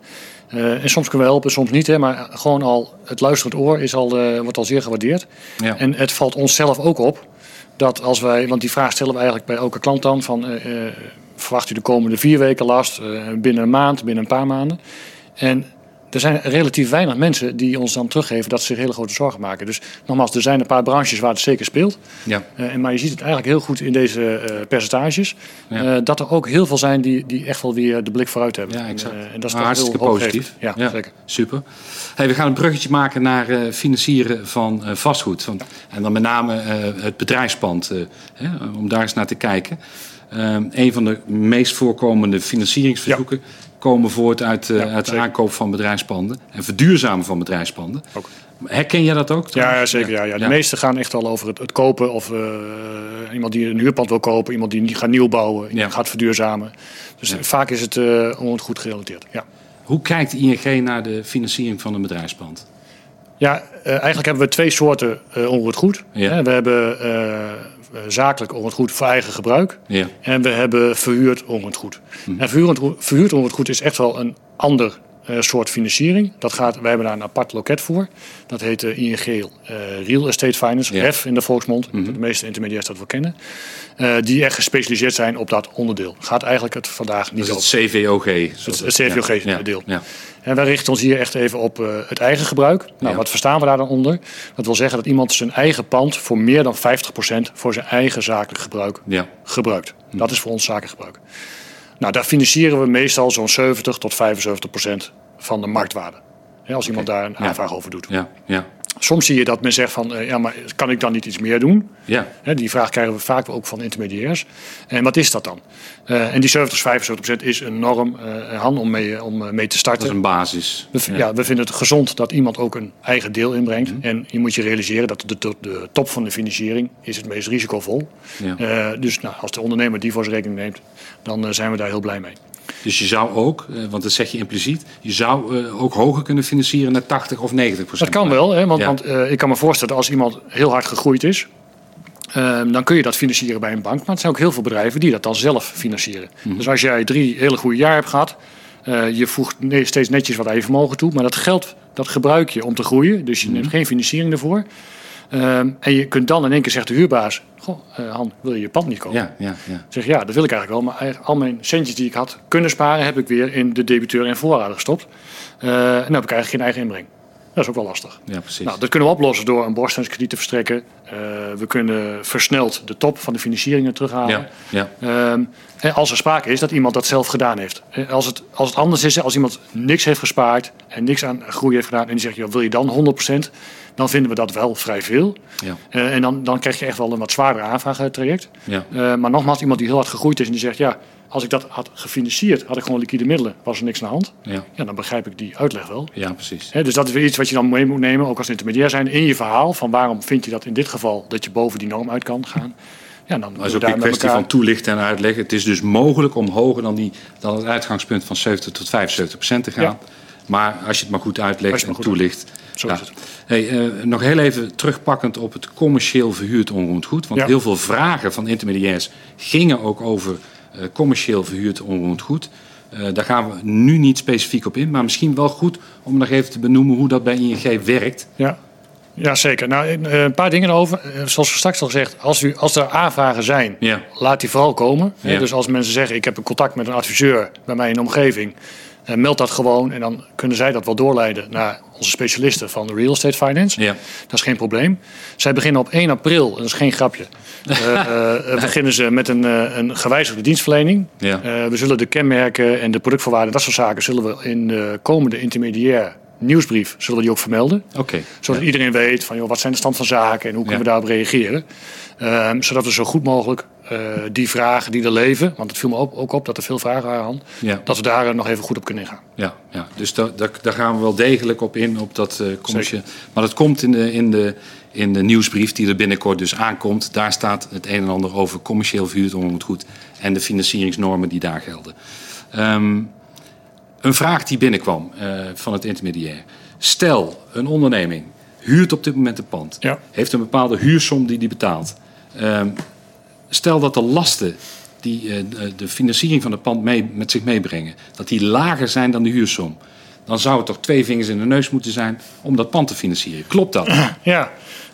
uh, en soms kunnen we helpen, soms niet. Hè? Maar gewoon al het luisterend oor is al, uh, wordt al zeer gewaardeerd. Ja. En het valt onszelf ook op dat als wij, want die vraag stellen we eigenlijk bij elke klant dan: van uh, verwacht u de komende vier weken last, binnen een maand, binnen een paar maanden. En er zijn relatief weinig mensen die ons dan teruggeven dat ze zich hele grote zorgen maken. Dus nogmaals, er zijn een paar branches waar het zeker speelt. Ja. Uh, maar je ziet het eigenlijk heel goed in deze uh, percentages. Ja. Uh, dat er ook heel veel zijn die, die echt wel weer de blik vooruit hebben. Ja, exact. en dat is hartstikke positief. Ja, ja, zeker. Super. Hey, we gaan een bruggetje maken naar financieren van vastgoed. Van, en dan met name het bedrijfspand, hè, om daar eens naar te kijken. Een van de meest voorkomende financieringsverzoeken komen voort uit, uh, uit de aankoop van bedrijfspanden en verduurzamen van bedrijfspanden. Ook. Herken jij dat ook? Ja, zeker. Ja, ja. De meeste gaan echt al over het, het kopen of uh, iemand die een huurpand wil kopen, iemand die gaat nieuw bouwen, gaat verduurzamen. Dus vaak is het uh, goed gerelateerd. Ja. Hoe kijkt ING naar de financiering van een bedrijfspand? Ja, eigenlijk hebben we twee soorten onroerend goed. Ja. We hebben zakelijk onroerend goed voor eigen gebruik. Ja. En we hebben verhuurd onroerend goed. En verhuurd, verhuurd onroerend goed is echt wel een ander uh, soort financiering. Dat gaat, wij hebben daar een apart loket voor. Dat heet uh, ING uh, Real Estate Finance, ja. REF in de volksmond. Mm -hmm. De meeste intermediairs dat wel kennen. Uh, die echt gespecialiseerd zijn op dat onderdeel. Gaat eigenlijk het vandaag niet dus het CVOG. Het, het CVOG-deel. Ja. En wij richten ons hier echt even op het eigen gebruik. Nou, wat verstaan we daar dan onder? Dat wil zeggen dat iemand zijn eigen pand voor meer dan 50% voor zijn eigen zakelijk gebruik gebruikt. Dat is voor ons zakengebruik. Nou, daar financieren we meestal zo'n 70 tot 75 procent van de marktwaarde. Als iemand daar een aanvraag over doet. Ja, ja. Soms zie je dat men zegt van, uh, ja, maar kan ik dan niet iets meer doen? Ja. die vraag krijgen we vaak ook van intermediairs. En wat is dat dan? Uh, en die 70 75 procent is een norm, uh, Han, om mee, om mee te starten. Dat is een basis. We, ja. ja. we vinden het gezond dat iemand ook een eigen deel inbrengt. Mm -hmm. En je moet je realiseren dat de, de, de, top van de financiering is het meest risicovol. Ja. dus nou, als de ondernemer die voor zijn rekening neemt, dan zijn we daar heel blij mee. Dus je zou ook, want dat zeg je impliciet, je zou uh, ook hoger kunnen financieren naar 80 of 90 procent. Dat kan wel, hè, want, ja. want uh, ik kan me voorstellen als iemand heel hard gegroeid is, uh, dan kun je dat financieren bij een bank. Maar er zijn ook heel veel bedrijven die dat dan zelf financieren. -hmm. Dus als jij drie hele goede jaar hebt gehad, je voegt steeds netjes wat aan je vermogen toe, maar dat geld dat gebruik je om te groeien. Dus je neemt mm -hmm. geen financiering ervoor. Um, en je kunt dan in één keer zeggen de huurbaas: Goh, uh, Han, wil je je pand niet kopen? Ja, ja, ja. Zeg ja, dat wil ik eigenlijk wel. Maar al mijn centjes die ik had kunnen sparen, heb ik weer in de debiteur en voorraden gestopt. Uh, en dan heb ik eigenlijk geen eigen inbreng. Dat is ook wel lastig. Ja, precies. Nou, dat kunnen we oplossen door een borstenskrediet te verstrekken. Uh, we kunnen versneld de top van de financieringen terughalen. Ja, ja. Um, en als er sprake is dat iemand dat zelf gedaan heeft. Als het, als het anders is, als iemand niks heeft gespaard en niks aan groei heeft gedaan en die zegt, joh, wil je dan 100%? Dan vinden we dat wel vrij veel. Ja. Uh, en dan, dan krijg je echt wel een wat zwaardere aanvraagtraject. Ja. Uh, maar nogmaals, iemand die heel hard gegroeid is en die zegt, ja, als ik dat had gefinancierd, had ik gewoon liquide middelen, was er niks aan de hand. Ja. ja dan begrijp ik die uitleg wel. Ja, precies. He, dus dat is weer iets wat je dan mee moet nemen, ook als intermediair zijn, in je verhaal. Van waarom vind je dat in dit geval dat je boven die norm uit kan gaan. Ja, dan maar is ook een kwestie elkaar... van toelichten en uitleggen. Het is dus mogelijk om hoger dan, die, dan het uitgangspunt van 70 tot 75 procent te gaan. Ja. Maar als je het maar goed uitlegt en toelicht. Zo ja. is het. Hey, uh, nog heel even terugpakkend op het commercieel verhuurd onroerend goed. Want Ja. heel veel vragen van intermediairs gingen ook over uh, commercieel verhuurd onroerend goed. Uh, daar gaan we nu niet specifiek op in. Maar misschien wel goed om nog even te benoemen hoe dat bij ING werkt. Ja. Ja, zeker. Nou, eh, een paar dingen erover. Eh, Zoals we straks al gezegd, als, u, als er aanvragen zijn, Ja. laat die vooral komen. Ja. Dus als mensen zeggen, ik heb een contact met een adviseur bij mij in de omgeving, eh, meld dat gewoon. En dan kunnen zij dat wel doorleiden naar onze specialisten van de Real Estate Finance. Ja. Dat is geen probleem. Zij beginnen op 1 april, dat is geen grapje, <laughs> eh, eh, beginnen ze met een, eh, een gewijzigde dienstverlening. Ja. We zullen de kenmerken en de productvoorwaarden, dat soort zaken, zullen we in de komende intermediair nieuwsbrief, zullen we die ook vermelden. Oké. Zodat iedereen weet van joh, wat zijn de stand van zaken en hoe kunnen we daarop reageren. Ehm, zodat we zo goed mogelijk die vragen die er leven, want het viel me ook, ook op dat er veel vragen waren, Han, Ja. dat we daar eh, nog even goed op kunnen ingaan. Ja, ja. dus da, da- daar gaan we wel degelijk op in, op dat eh commerciële. Maar dat komt in de, in, de, in de nieuwsbrief die er binnenkort dus aankomt. Daar staat het een en ander over commercieel verhuurd goed en de financieringsnormen die daar gelden. Ehm, een vraag die binnenkwam eh, van het intermediair. Stel, een onderneming huurt op dit moment een pand, Ja. heeft een bepaalde huursom die die betaalt. Ehm, stel dat de lasten die eh, de- de financiering van het pand mee, met zich meebrengen, dat die lager zijn dan de huursom. Dan zou het toch twee vingers in de neus moeten zijn om dat pand te financieren. Klopt dat? Ja,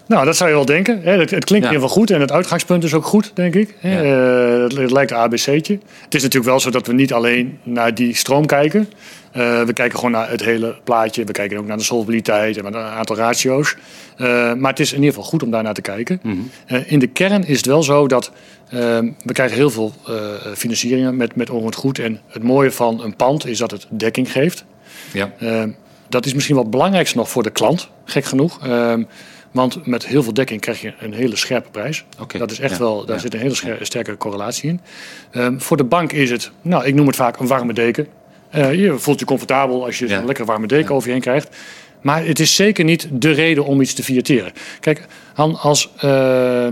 nou dat zou je wel denken. Hè. Het, het klinkt Ja. in ieder geval goed en het uitgangspunt is ook goed, denk ik. hè. Ja. Eh, het, het lijkt een ABC'tje. Het is natuurlijk wel zo dat we niet alleen naar die stroom kijken. Eh, we kijken gewoon naar het hele plaatje. We kijken ook naar de solvabiliteit en naar een aantal ratio's. Eh, maar het is in ieder geval goed om daar naar te kijken. Eh, in de kern is het wel zo dat eh, we krijgen heel veel financieringen met, met onroerend goed. En het mooie van een pand is dat het dekking geeft. Ja. Uh, dat is misschien wel het belangrijkste nog voor de klant, gek genoeg. Want met heel veel dekking krijg je een hele scherpe prijs. Dat is echt ja, wel, daar ja, zit een hele scher- sterke correlatie in. Um, voor de bank is het, nou, ik noem het vaak een warme deken. Uh, je voelt je comfortabel als je zo'n lekker warme deken over je heen krijgt. Maar het is zeker niet de reden om iets te fiateren. Kijk, Han, als, uh,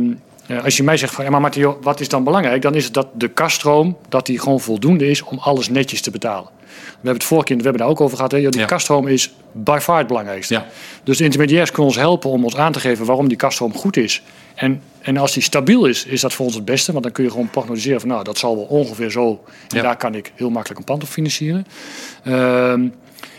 als je mij zegt van ja, maar Matteo, wat is dan belangrijk? Dan is het dat de kaststroom dat die gewoon voldoende is om alles netjes te betalen. Hebben het vorige keer in de webinar ook over gehad. Hè? Die Ja. kaststroom is by far het belangrijkste. Ja. Dus de intermediairs kunnen ons helpen om ons aan te geven waarom die kaststroom goed is. En, en als die stabiel is, is dat voor ons het beste. Want dan kun je gewoon prognosticeren van nou, dat zal wel ongeveer zo. En daar kan ik heel makkelijk een pand op financieren. Ehm,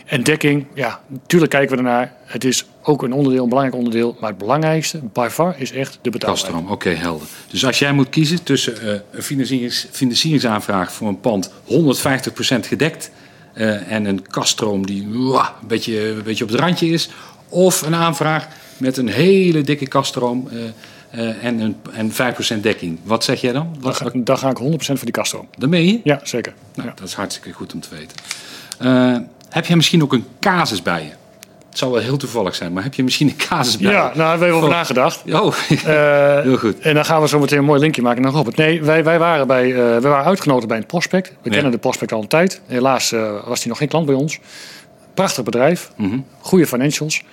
en dekking, ja, natuurlijk kijken we ernaar. Het is ook een onderdeel, een belangrijk onderdeel. Maar het belangrijkste, by far, is echt de betaalbaarheid. Kaststroom, oké, helder. Dus als jij moet kiezen tussen eh, een financierings, financieringsaanvraag voor een pand 150% gedekt eh, en een kaststroom die wah, een, beetje, een beetje op het randje is, of een aanvraag met een hele dikke kaststroom eh, eh, en, een, en 5% dekking. Wat zeg jij dan? Dan ga, dan ga ik 100% voor die kaststroom. dan je? Ja, zeker. Nou, Ja. Dat is hartstikke goed om te weten. Heb jij misschien ook een casus bij je? Het zou wel heel toevallig zijn, maar heb je misschien een casus bij Ja, nou, daar hebben we over Oh. nagedacht. Oh, <laughs> Eh, heel goed. En dan gaan we zo meteen een mooi linkje maken naar Robert. Nee, wij, wij, waren, bij, wij waren uitgenodigd bij een prospect. We Ja. kennen de prospect al een tijd. Helaas eh, was hij nog geen klant bij ons. Prachtig bedrijf, Mhm. goede financials.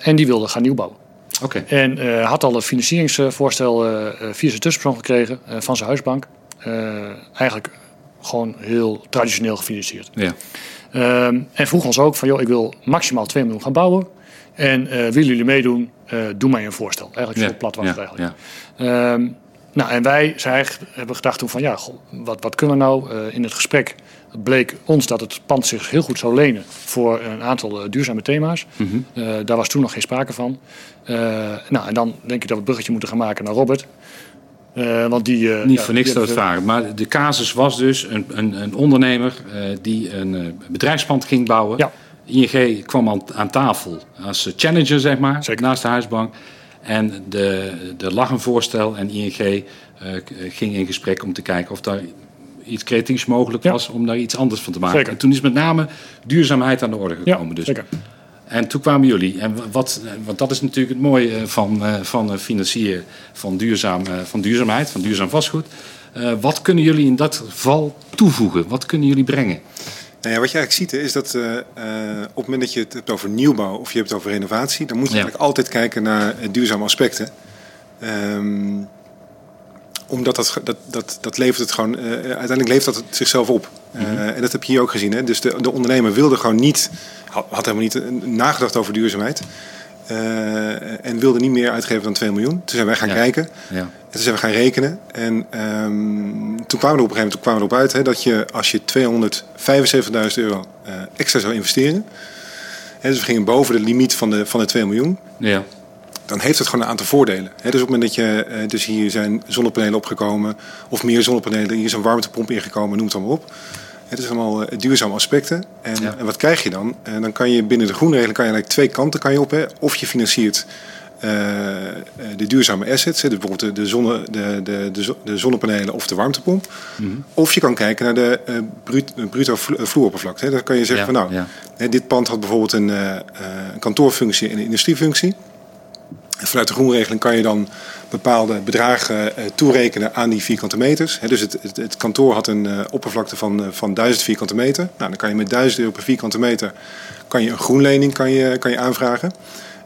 En die wilde gaan nieuwbouwen. Oké. En had al een financieringsvoorstel via zijn tussenpersoon gekregen van zijn huisbank. Eigenlijk gewoon heel traditioneel gefinancierd. Ja. Ehm, en vroeg ons ook van, joh, ik wil maximaal 2 miljoen gaan bouwen. En eh, willen jullie meedoen? Eh, doe mij een voorstel. Eigenlijk zo plat was het ja, eigenlijk. ja. Ehm, nou, en wij zijn hebben gedacht toen van, ja, goh, wat, wat kunnen we nou? Eh, in het gesprek bleek ons dat het pand zich heel goed zou lenen voor een aantal duurzame thema's. Mhm. Daar was toen nog geen sprake van. Nou, en dan denk ik dat we het bruggetje moeten gaan maken naar Robert. Eh, want die, eh, Niet ja, voor niks dat het. Maar de casus was dus een, een, een ondernemer eh, die een bedrijfspand ging bouwen. Ja. ING kwam aan, aan tafel als challenger, zeg maar, Zeker. naast de huisbank. En de, er lag een voorstel en ING ging in gesprek om te kijken of daar iets creatiefs mogelijk Ja. was om daar iets anders van te maken. Zeker. En toen is met name duurzaamheid aan de orde gekomen. dus. zeker. En toen kwamen jullie. En wat, want dat is natuurlijk het mooie eh, van, eh, van financieren van, duurzaam, eh, van duurzaamheid, van duurzaam vastgoed. Wat kunnen jullie in dat geval toevoegen? Wat kunnen jullie brengen? Nou ja, wat je eigenlijk ziet is dat op het moment dat je het hebt over nieuwbouw of je hebt het over renovatie, dan moet je Ja. eigenlijk altijd kijken naar duurzame aspecten. Ehm, omdat dat, dat, dat, dat levert het gewoon, eh, uiteindelijk levert dat het zichzelf op. Eh, en dat heb je hier ook gezien. Hè? Dus de, de ondernemer wilde gewoon niet, had, had helemaal niet eh, nagedacht over duurzaamheid. en wilde niet meer uitgeven dan 2 miljoen. Toen zijn wij gaan Ja. kijken. Ja. En toen zijn we gaan rekenen. En ehm, toen kwamen we er op een gegeven moment kwamen we erop uit hè, dat je als je 275.000 euro extra zou investeren. Hè, dus we gingen boven de limiet van de, van de 2 miljoen. Ja. Dan heeft het gewoon een aantal voordelen. Hè, dus op het moment dat je, eh, dus hier zijn zonnepanelen opgekomen, of meer zonnepanelen, hier is een warmtepomp ingekomen, noem het allemaal op. Het is allemaal eh, duurzame aspecten. En, Ja. en wat krijg je dan? En dan kan je binnen de groenregelen kan je eigenlijk twee kanten kan je op. Hè. Of je financiert eh, eh, de duurzame assets, hè, dus bijvoorbeeld de, zonne, de, de, de, de zonnepanelen of de warmtepomp. Mhm. Of je kan kijken naar de eh, eh, bruto vlo- eh, vloeroppervlakte. Dan kan je zeggen Ja, van nou, ja. dit pand had bijvoorbeeld een, eh, eh, een kantoorfunctie en een industriefunctie. En vanuit de groenregeling kan je dan bepaalde bedragen eh, toerekenen aan die vierkante meters. Dus het, het, het kantoor had een eh, oppervlakte van, eh, van 1000 vierkante meter. Nou, dan kan je met 1000 euro per vierkante meter kan je een groenlening kan je, kan je aanvragen.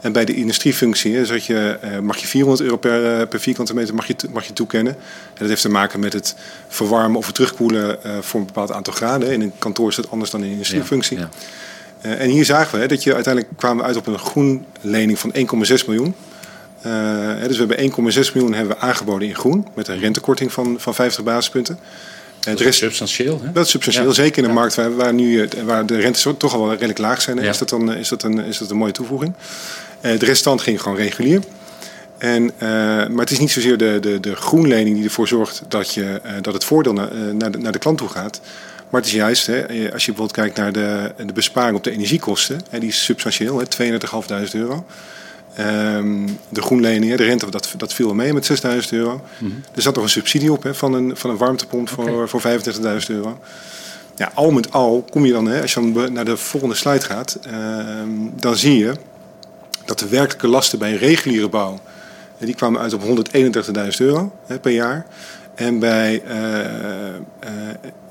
En bij de industriefunctie zodat je, eh, mag je 400 euro per, per vierkante meter mag je, mag je toekennen. En dat heeft te maken met het verwarmen of het terugkoelen voor een bepaald aantal graden. In een kantoor is dat anders dan in een industriefunctie. Ja. En hier zagen we dat je uiteindelijk kwamen we uit op een groenlening van 1,6 miljoen. Eh, dus we hebben 1,6 miljoen hebben we aangeboden in groen met een rentekorting van, van 50 basispunten. Eh, Dat is substantieel. Hè? dat is substantieel, Ja. zeker in een Ja. markt waar, waar, nu, eh, waar de rentes toch al wel redelijk laag zijn. Ja. Is, dat dan, is, dat een, is dat een mooie toevoeging. De restant ging gewoon regulier. En, maar het is niet zozeer de, de, de groenlening die ervoor zorgt dat, je, dat het voordeel naar, naar, de, naar de klant toe gaat. Maar het is juist, hè, als je bijvoorbeeld kijkt naar de, de besparing op de energiekosten, hè, die is substantieel, hè, 32.500 euro. Ehm, de groenlening, hè, de rente, dat, dat viel mee met 6.000 euro. Er zat nog een subsidie op hè, van, een, van een warmtepomp voor, voor 35.000 euro. Ja, al met al kom je dan, hè, als je dan naar de volgende slide gaat, ehm, dan zie je dat de werkelijke lasten bij een reguliere bouw, die kwamen uit op 131.000 euro hè, per jaar. En bij eh, eh,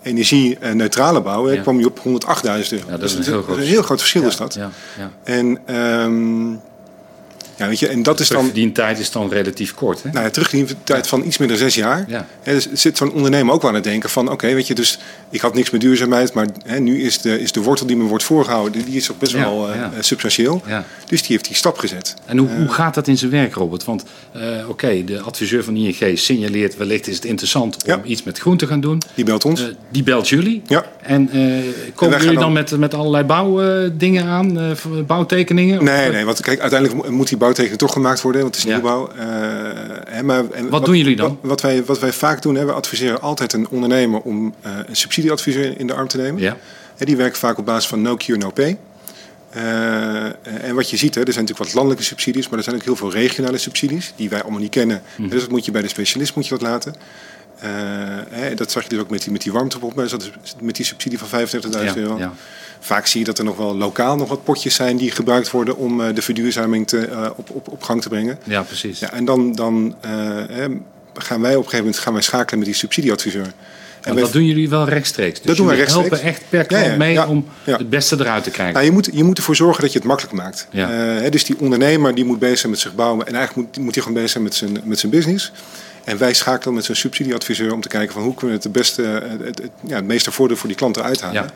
energie-neutrale bouw hè, Ja. kwam je op 108.000 euro. Ja, dat is Dus een heel groot een heel groot verschil. Is dat. Ja, ja. En ehm, Ja, weet je, en dat is dan. Terugverdientijd is dan relatief kort. Hè? Nou ja, terugverdientijd van iets meer dan zes jaar. Ja. Hè, dus zit zo'n ondernemer ook wel aan het denken van, oké, weet je, dus ik had niks met duurzaamheid, maar hè, nu is de, is de wortel die me wordt voorgehouden, die is ook best Ja, wel eh, ja. substantieel. Ja. Dus die heeft die stap gezet. En hoe, hoe gaat dat in zijn werk, Robert? Want eh, oké, de adviseur van ING signaleert wellicht is het interessant om iets met groen te gaan doen. Die belt ons. Eh, die belt jullie. Ja. En eh, komen jullie dan dan- met, met allerlei bouwdingen aan, eh, bouwtekeningen? Nee, Of, nee, want kijk, uiteindelijk mo- moet die bouwtekening toch gemaakt worden, want het is Ja. nieuwbouw. Eh, hè, maar, en Wat doen jullie dan? Wat, wat wij, wat wij vaak doen, hè, we adviseren altijd een ondernemer om eh, een subsidieadviseur in de arm te nemen. Ja. Die werken vaak op basis van no cure, no pay. Eh, en wat je ziet, hè, er zijn natuurlijk wat landelijke subsidies, maar er zijn ook heel veel regionale subsidies die wij allemaal niet kennen. Mhm. Dus dat moet je bij de specialist moet je dat laten. Eh, hè, dat zag je dus ook met die, met die warmtepomp, is met die subsidie van 35.000 Ja, euro. Vaak zie je dat er nog wel lokaal nog wat potjes zijn die gebruikt worden om eh, de verduurzaming te, eh, op, op, op gang te brengen. ja, precies. Ja, en dan, dan eh, gaan wij op een gegeven moment gaan wij schakelen met die subsidieadviseur. En dat doen jullie wel rechtstreeks. Dus Dat doen jullie rechtstreeks. helpen echt per klant Ja, ja, mee ja, om het beste eruit te krijgen. Nou, je, moet, je moet ervoor zorgen dat je het makkelijk maakt. Ja. Hè, dus die ondernemer die moet bezig zijn met zich bouwen. En eigenlijk moet, moet hij gewoon bezig zijn met zijn, met zijn business. En wij schakelen met zo'n subsidieadviseur om te kijken van hoe kunnen we het, beste, het, het, ja, het meeste voordeel voor die klanten uithalen. ja.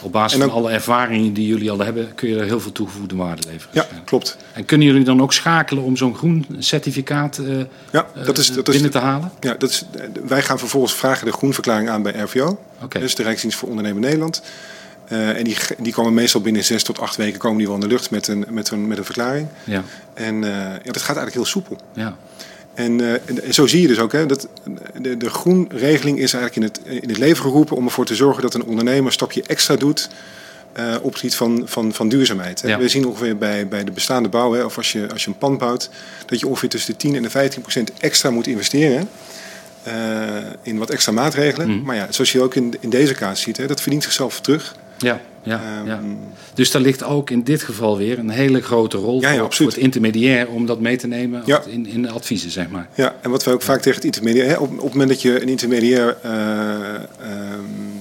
Op basis dan- van alle ervaringen die jullie al hebben, kun je er heel veel toegevoegde waarde leveren. Ja, klopt. En kunnen jullie dan ook schakelen om zo'n groen certificaat eh, Ja, dat is, eh, dat is, binnen te halen? Ja, dat is, wij gaan vervolgens vragen de groenverklaring aan bij RVO. Dus de Rijksdienst voor Ondernemen Nederland. Eh, en die, die komen meestal binnen zes tot acht weken komen die wel in de lucht met een, met een, met een verklaring. Ja, En ja, dat gaat eigenlijk heel soepel. ja. En, eh, en, en zo zie je dus ook, hè, dat de, de groenregeling is eigenlijk in het, in het leven geroepen om ervoor te zorgen dat een ondernemer een stapje extra doet eh, op het gebied van, van, van duurzaamheid. Hè. Ja. We zien ongeveer bij, bij de bestaande bouw, hè, of als je, als je een pand bouwt, dat je ongeveer tussen de 10 en de 15 procent extra moet investeren. eh, in wat extra maatregelen. Mhm. Maar ja, zoals je ook in, in deze casus ziet, hè, dat verdient zichzelf terug. Ja, ja, ja. Ehm, Dus daar ligt ook in dit geval weer een hele grote rol Ja, ja, voor, voor het intermediair om dat mee te nemen in, in de adviezen, zeg maar. Ja, en wat wij ook vaak tegen het intermediair... Hè, op, op het moment dat je een intermediair... eh, ehm,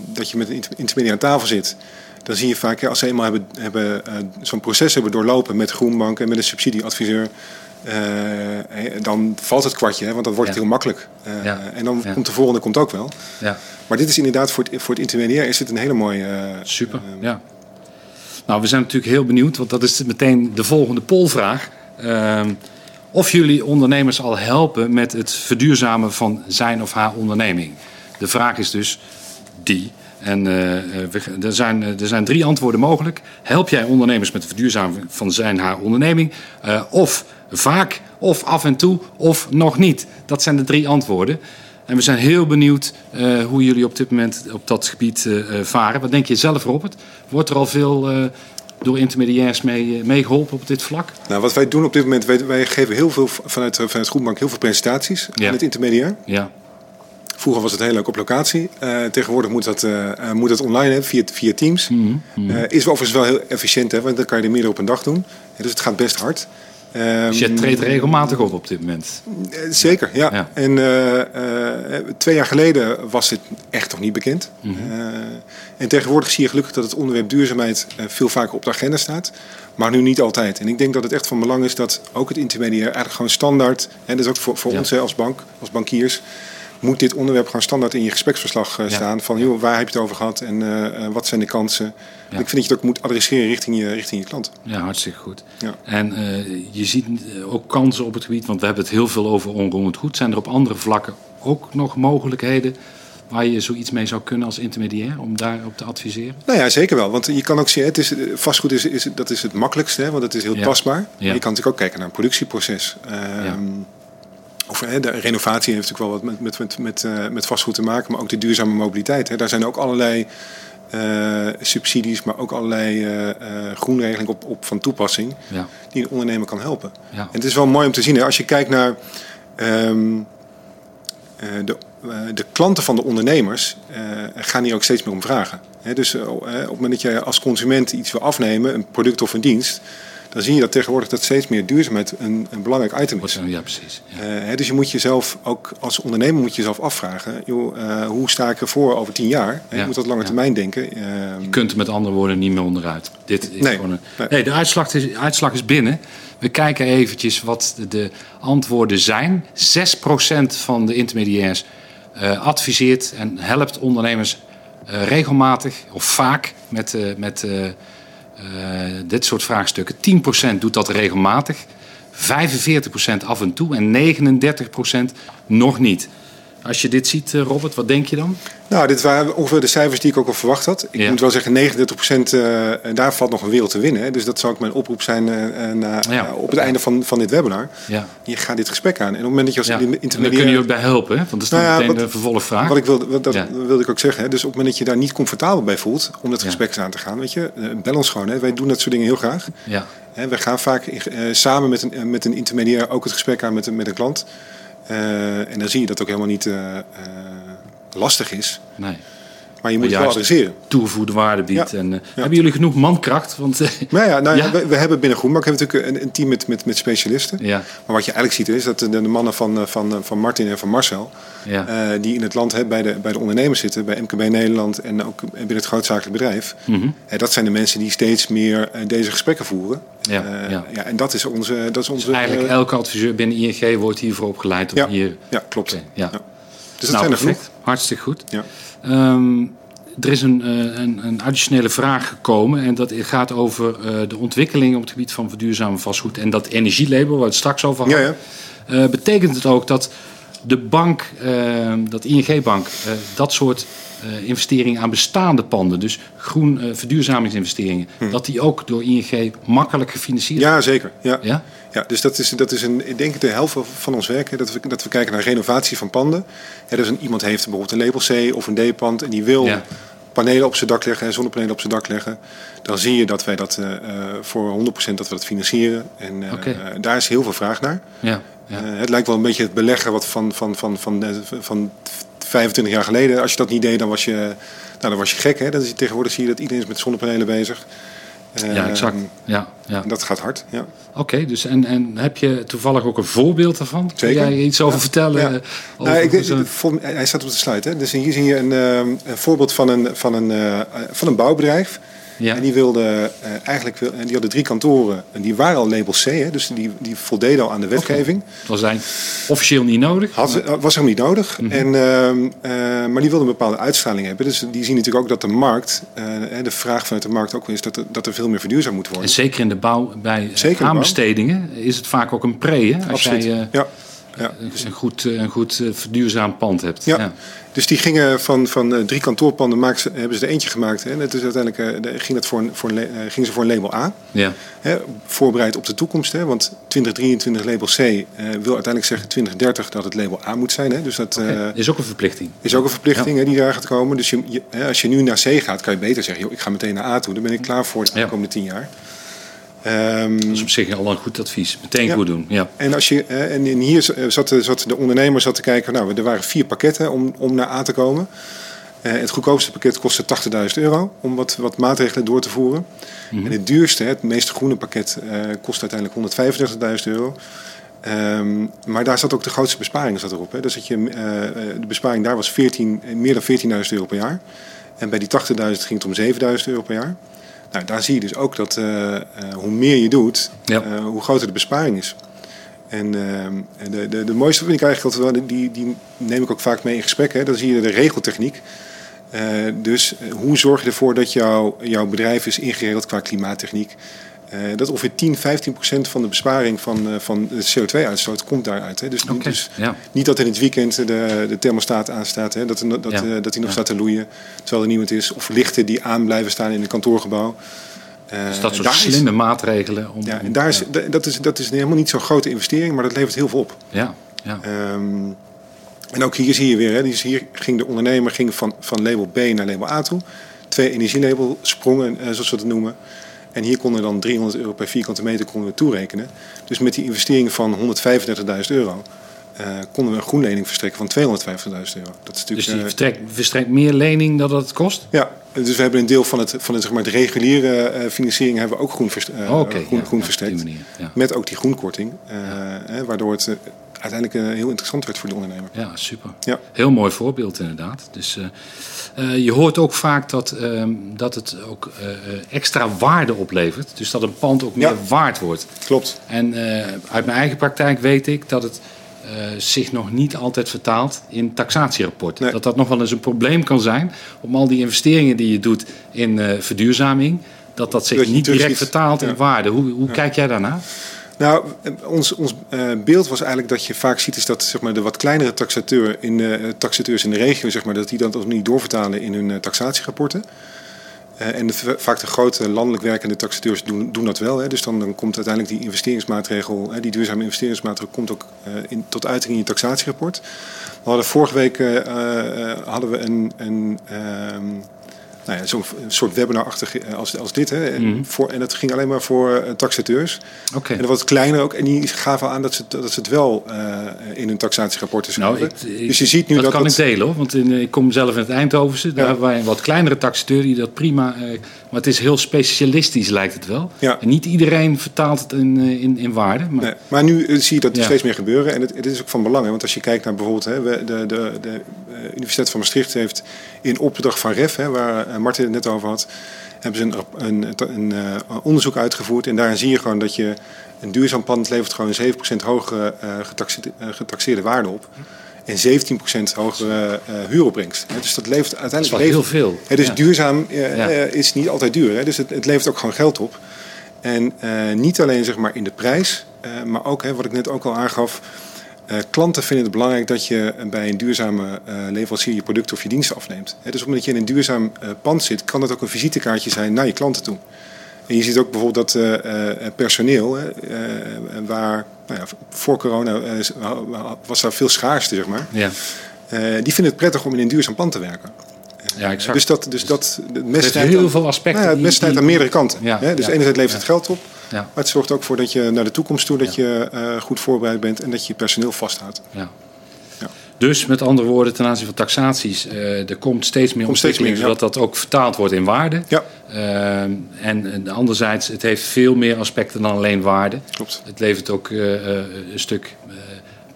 dat je met een inter- intermediair aan tafel zit... dan zie je vaak, hè, als ze eenmaal hebben, hebben, eh, zo'n proces hebben doorlopen... met Groenbank en met een subsidieadviseur... eh, hè, dan valt het kwartje, hè, want dan wordt het heel makkelijk. Eh. En dan komt de volgende komt ook wel. Ja, Maar dit is inderdaad voor het, voor het intermediair is dit een hele mooie... eh, super. Ja. Nou, we zijn natuurlijk heel benieuwd, want dat is meteen de volgende polvraag. Ehm, of jullie ondernemers al helpen met het verduurzamen van zijn of haar onderneming. De vraag is dus die. En eh, eh, we- er, zijn, eh, er zijn drie antwoorden mogelijk. Help jij ondernemers met het verduurzamen van zijn haar onderneming? Eh, of vaak, of af en toe, of nog niet. Dat zijn de drie antwoorden. En we zijn heel benieuwd eh, hoe jullie op dit moment op dat gebied eh, eh, varen. Wat denk je zelf, Robert? Wordt er al veel door intermediairs mee, eh, mee geholpen op dit vlak? Nou, wat wij doen op dit moment, wij, wij geven heel veel vanuit, vanuit Groenbank heel veel presentaties Ja. aan het intermediair. Ja, Vroeger was het heel leuk op locatie. Tegenwoordig moet dat, moet dat online hè, via, via Teams. Mhm, Eh, is overigens wel heel efficiënt, hè, want dan kan je er meerdere op een dag doen. Ja, dus het gaat best hard. Ehm, dus je treedt regelmatig op op dit moment. eh, Zeker, ja. Ja. En eh, eh, twee jaar geleden was dit echt nog niet bekend. Mhm. En tegenwoordig zie je gelukkig dat het onderwerp duurzaamheid veel vaker op de agenda staat. Maar nu niet altijd. En ik denk dat het echt van belang is dat ook het intermediair eigenlijk gewoon standaard... en dat is ook voor, voor Ja. ons als bank, als bankiers... moet dit onderwerp gewoon standaard in je gespreksverslag eh, Ja. staan. Van joh, waar heb je het over gehad en eh, eh, wat zijn de kansen? Ja. Ik vind dat je het ook moet adresseren richting je, richting je klant. Ja, hartstikke goed. Ja. En je ziet ook kansen op het gebied, want we hebben het heel veel over onroerend goed. Zijn er op andere vlakken ook nog mogelijkheden waar je zoiets mee zou kunnen als intermediair om daarop te adviseren? Nou ja, zeker wel. Want je kan ook zien, het is, vastgoed is, is, dat is het makkelijkste, hè, want het is heel Ja. tastbaar. Ja. Maar je kan natuurlijk ook kijken naar een productieproces. Ehm, Of hè, de renovatie heeft natuurlijk wel wat met, met, met, met, eh, met vastgoed te maken, maar ook de duurzame mobiliteit. Hè. Daar zijn ook allerlei eh, subsidies, maar ook allerlei eh, groenregelingen op, op van toepassing Ja, die een ondernemer kan helpen. ja, En het is wel mooi om te zien, hè, als je kijkt naar ehm, eh, de, de klanten van de ondernemers, gaan hier ook steeds meer om vragen. Hè, dus op het moment dat jij als consument iets wil afnemen, een product of een dienst, dan zie je dat tegenwoordig dat steeds meer duurzaamheid een, een belangrijk item is. Ja, precies. Ja. hè, dus je moet jezelf ook als ondernemer moet je jezelf afvragen, joh, hoe sta ik ervoor over tien jaar? Je moet dat lange termijn denken. je kunt er met andere woorden niet meer onderuit. Dit is nee, gewoon een... nee. de uitslag is, uitslag is binnen. We kijken eventjes wat de, de antwoorden zijn. 6% van de intermediairs uh, adviseert en helpt ondernemers regelmatig of vaak met, met dit soort vraagstukken. 10% doet dat regelmatig, 45% af en toe en 39% nog niet. Als je dit ziet, Robert, wat denk je dan? Nou, dit waren ongeveer de cijfers die ik ook al verwacht had. Ik moet wel zeggen, 39 procent, uh, daar valt nog een wereld te winnen. Hè. Dus dat zou ook mijn oproep zijn uh, ja. op het einde van, van dit webinar. Ja. Je gaat dit gesprek aan. En op het moment dat je als ja. intermediair... Daar kun je ook bij helpen, hè? want dat is nou meteen wat, de vervolgvraag. Wat ik wilde, wat, dat wilde ik ook zeggen. Hè. Dus op het moment dat je daar niet comfortabel bij voelt om dat gesprek aan te gaan, weet je, bel ons gewoon. Hè. Wij doen dat soort dingen heel graag. Ja. Hè, wij gaan vaak samen met een, met een intermediair ook het gesprek aan met, met een klant. En dan zie je dat ook helemaal niet lastig is. Nee. Maar je moet het wel adresseren. Toegevoegde waarde biedt. En, uh, Hebben jullie genoeg mankracht? Want, uh, nou ja, nou, <laughs> ja? We, we, hebben binnen Groenmark hebben natuurlijk een, een, team met, met, met specialisten. Ja. Maar wat je eigenlijk ziet is dat de, de mannen van, eh, van, van Martin en van Marcel... Ja. Uh, die in het land hè, bij, de, bij de ondernemers zitten, bij MKB Nederland... en ook binnen het grootzakelijk bedrijf. Mm -hmm. dat zijn de mensen die steeds meer deze gesprekken voeren. Ja, ja. ja. en dat is onze... Dat is onze dus eigenlijk elke adviseur binnen ING wordt hiervoor opgeleid. Om ja, hier... ja, klopt. Okay, ja. Dus dat nou, zijn er perfect. Hartstikke goed. Ja. Um, er is een, een, een, additionele vraag gekomen en dat gaat over uh, de ontwikkeling op het gebied van verduurzame vastgoed en dat energielabel waar we het straks over hadden. Ja, ja. Uh, betekent het ook dat de bank, dat ING-bank, dat soort investeringen aan bestaande panden, dus groen verduurzamingsinvesteringen, hm. dat die ook door ING makkelijk gefinancierd worden? Ja, zeker. Ja. ja? Ja, dus dat is, dat is een, ik denk de helft van ons werk. Dat, we, dat we kijken naar renovatie van panden. Ja, dus een, iemand heeft bijvoorbeeld een label C of een D-pand en die wil panelen op zijn dak leggen en zonnepanelen op zijn dak leggen. Dan zie je dat wij dat uh, voor 100% dat we dat financieren. En uh, okay. daar is heel veel vraag naar. Ja, ja. het lijkt wel een beetje het beleggen wat van, van, van, van, van 25 jaar geleden. Als je dat niet deed, dan was je, nou, dan was je gek. Hè? Is, tegenwoordig zie je dat iedereen is met zonnepanelen bezig ja, exact. Ehm, ja, ja. Dat gaat hard. Ja. Oké, dus en, en heb je toevallig ook een voorbeeld daarvan? Kun jij iets over vertellen? Ja. Over nou, ik, hij staat op de slide. Hè? Dus hier zie je een, ehm, een voorbeeld van een, van een, uh, van een bouwbedrijf. Ja. En die wilde uh, eigenlijk en die hadden drie kantoren en die waren al label C, hè, dus die, die voldeden al aan de wetgeving. Okay. Dat was zijn officieel niet nodig. Had, maar... Was hem niet nodig. Mm -hmm. en, uh, uh, maar die wilden een bepaalde uitstraling hebben. Dus die zien natuurlijk ook dat de markt, de vraag vanuit de markt ook is dat er, dat er veel meer verduurzaamd moet worden. En zeker in de bouw, bij zeker aanbestedingen, is het vaak ook een pre. Hè? Als Absoluut. Jij, ja. Ja. een goed, een goed verduurzaam pand hebt. Ja. ja. Dus die gingen van, van uh, drie kantoorpanden, ze, hebben ze er eentje gemaakt. Hè. En dus uiteindelijk uh, ging, het voor een, voor een, uh, gingen ze voor een label A. Ja. Hè, voorbereid op de toekomst. Hè, want 2023 label C wil uiteindelijk zeggen 2030 dat het label A moet zijn. Hè. Dus dat okay. is ook een verplichting. Is ook een verplichting ja. hè, die daar gaat komen. Dus je, als je nu naar C gaat, kan je beter zeggen, joh, ik ga meteen naar A toe. Dan ben ik klaar voor de aankomende tien jaar. Um, dat is op zich al een goed advies. Meteen ja. goed doen. Ja. En, als je, en hier zat, zat de ondernemer zat te kijken. Nou, er waren vier pakketten om, om naar A te komen. Uh, het goedkoopste pakket kostte 80.000 euro om wat, wat maatregelen door te voeren. Mm -hmm. En het duurste, het meest groene pakket, uh, kost uiteindelijk 135.000 euro. Um, maar daar zat ook de grootste besparing zat erop. Hè. Dus dat je, uh, de besparing daar was 14, meer dan 14.000 euro per jaar. En bij die 80.000 ging het om 7.000 euro per jaar. Nou, daar zie je dus ook dat uh, uh, hoe meer je doet, ja. uh, hoe groter de besparing is. En de, de, de mooiste vind ik eigenlijk altijd die, die neem ik ook vaak mee in gesprekken. Dan zie je de regeltechniek. dus hoe zorg je ervoor dat jouw jouw bedrijf is ingeregeld qua klimaattechniek? Uh, dat ongeveer 10, 15 procent van de besparing van, uh, van de CO2-uitstoot komt daaruit. Hè. Dus, okay, dus ja. niet dat in het weekend de, de thermostaat aanstaat, hè, dat, dat, ja. uh, dat die nog ja. staat te loeien terwijl er niemand is. Of lichten die aan blijven staan in een kantoorgebouw. dus dat soort slimme is, maatregelen. Om, ja, en daar is, dat, is, dat is helemaal niet zo'n grote investering, maar dat levert heel veel op. Ja, ja. Um, en ook hier zie je weer, hè, dus hier ging de ondernemer ging van, van label B naar label A toe. Twee energielabel sprongen, zoals we het noemen. En hier konden we dan 300 euro per vierkante meter konden we toerekenen. Dus met die investering van 135.000 euro uh, konden we een groenlening verstrekken van 250.000 euro. Dat is natuurlijk, dus die uh, verstrekt, verstrekt meer lening dan dat het kost? Ja, dus we hebben een deel van, het, van het, zeg maar, de reguliere uh, financiering hebben we ook groen, verst uh, okay, groen, ja, groen ja, manier, ja. Met ook die groenkorting. Waardoor het uiteindelijk heel interessant werd voor de ondernemer. Ja, super. Ja. Heel mooi voorbeeld inderdaad. Dus je hoort ook vaak dat, ehm, dat het ook extra waarde oplevert. Dus dat een pand ook meer waard wordt. Klopt. En uit mijn eigen praktijk weet ik dat het uh, zich nog niet altijd vertaalt in taxatierapporten. Nee. Dat dat nog wel eens een probleem kan zijn om al die investeringen die je doet in uh, verduurzaming, dat dat zich Dat niet direct vertaalt in waarde. Hoe, hoe kijk jij daarnaar? Nou, ons, ons uh, beeld was eigenlijk dat je vaak ziet is dat zeg maar, de wat kleinere taxateur in de, taxateurs in de regio, zeg maar, dat die dat niet doorvertalen in hun taxatierapporten. Uh, en de, vaak de grote landelijk werkende taxateurs doen, doen dat wel. Hè. Dus dan, dan komt uiteindelijk die investeringsmaatregel, hè, die duurzame investeringsmaatregel, komt ook uh, in, tot uiting in je taxatierapport. We hadden vorige week uh, hadden we een, een um, nou ja, zo'n soort webinarachtig als, als dit. Hè. Mhm. En, voor, en dat ging alleen maar voor uh, taxateurs. Oké. En dat was kleiner ook. En die gaven aan dat ze, dat ze het wel uh, in hun taxatierapporten schrijven. Nou, ik, ik, dus je ziet nu dat, dat... kan dat, ik delen hoor. Want in, ik kom zelf in het Eindhovense. Daar Ja. hebben wij een wat kleinere taxateur die dat prima... Uh, maar het is heel specialistisch lijkt het wel. Ja. En niet iedereen vertaalt het in, in, in waarde. Maar, Nee, maar nu zie je dat Ja. steeds meer gebeuren. En het, het is ook van belang. Hè, want als je kijkt naar bijvoorbeeld... Hè, de, de, de eh, Universiteit van Maastricht heeft in opdracht van REF... Hè, waar eh, Martin het net over had... hebben ze een, een, een, eh, onderzoek uitgevoerd. En daarin zie je gewoon dat je... een duurzaam pand levert gewoon 7% hogere eh, getaxeerde, eh, getaxeerde waarde op... En 17% hogere eh, huuropbrengst. Hè, Dus dat levert dat is uiteindelijk heel veel. Hè, dus Ja. duurzaam eh, Ja. eh, is niet altijd duur. Hè? Dus het, het levert ook gewoon geld op. En eh, niet alleen zeg maar, in de prijs, eh, maar ook hè, wat ik net ook al aangaf. Eh, klanten vinden het belangrijk dat je bij een duurzame eh, leverancier je producten of je diensten afneemt. Hè, dus op het moment dat je in een duurzaam eh, pand zit, kan dat ook een visitekaartje zijn naar je klanten toe. En je ziet ook bijvoorbeeld dat personeel, waar nou ja, voor corona was daar veel schaarste, zeg maar. Ja. Die vinden het prettig om in een duurzaam pand te werken. ja, exact. Dus dat, dus dat het mes snijdt heel aan- veel aspecten. nou ja, het mes snijdt aan meerdere kanten. Ja? Dus enerzijds levert het geld op, Ja. maar het zorgt ook voor dat je naar de toekomst toe dat je eh, goed voorbereid bent en dat je personeel vasthoudt. Ja. Ja. Dus met andere woorden, ten aanzien van taxaties, eh, er komt steeds meer ontwikkeling, zodat dat ook vertaald wordt in waarde. Ja, Ehm, en, en anderzijds, het heeft veel meer aspecten dan alleen waarde. klopt. Het levert ook eh, eh, een stuk eh,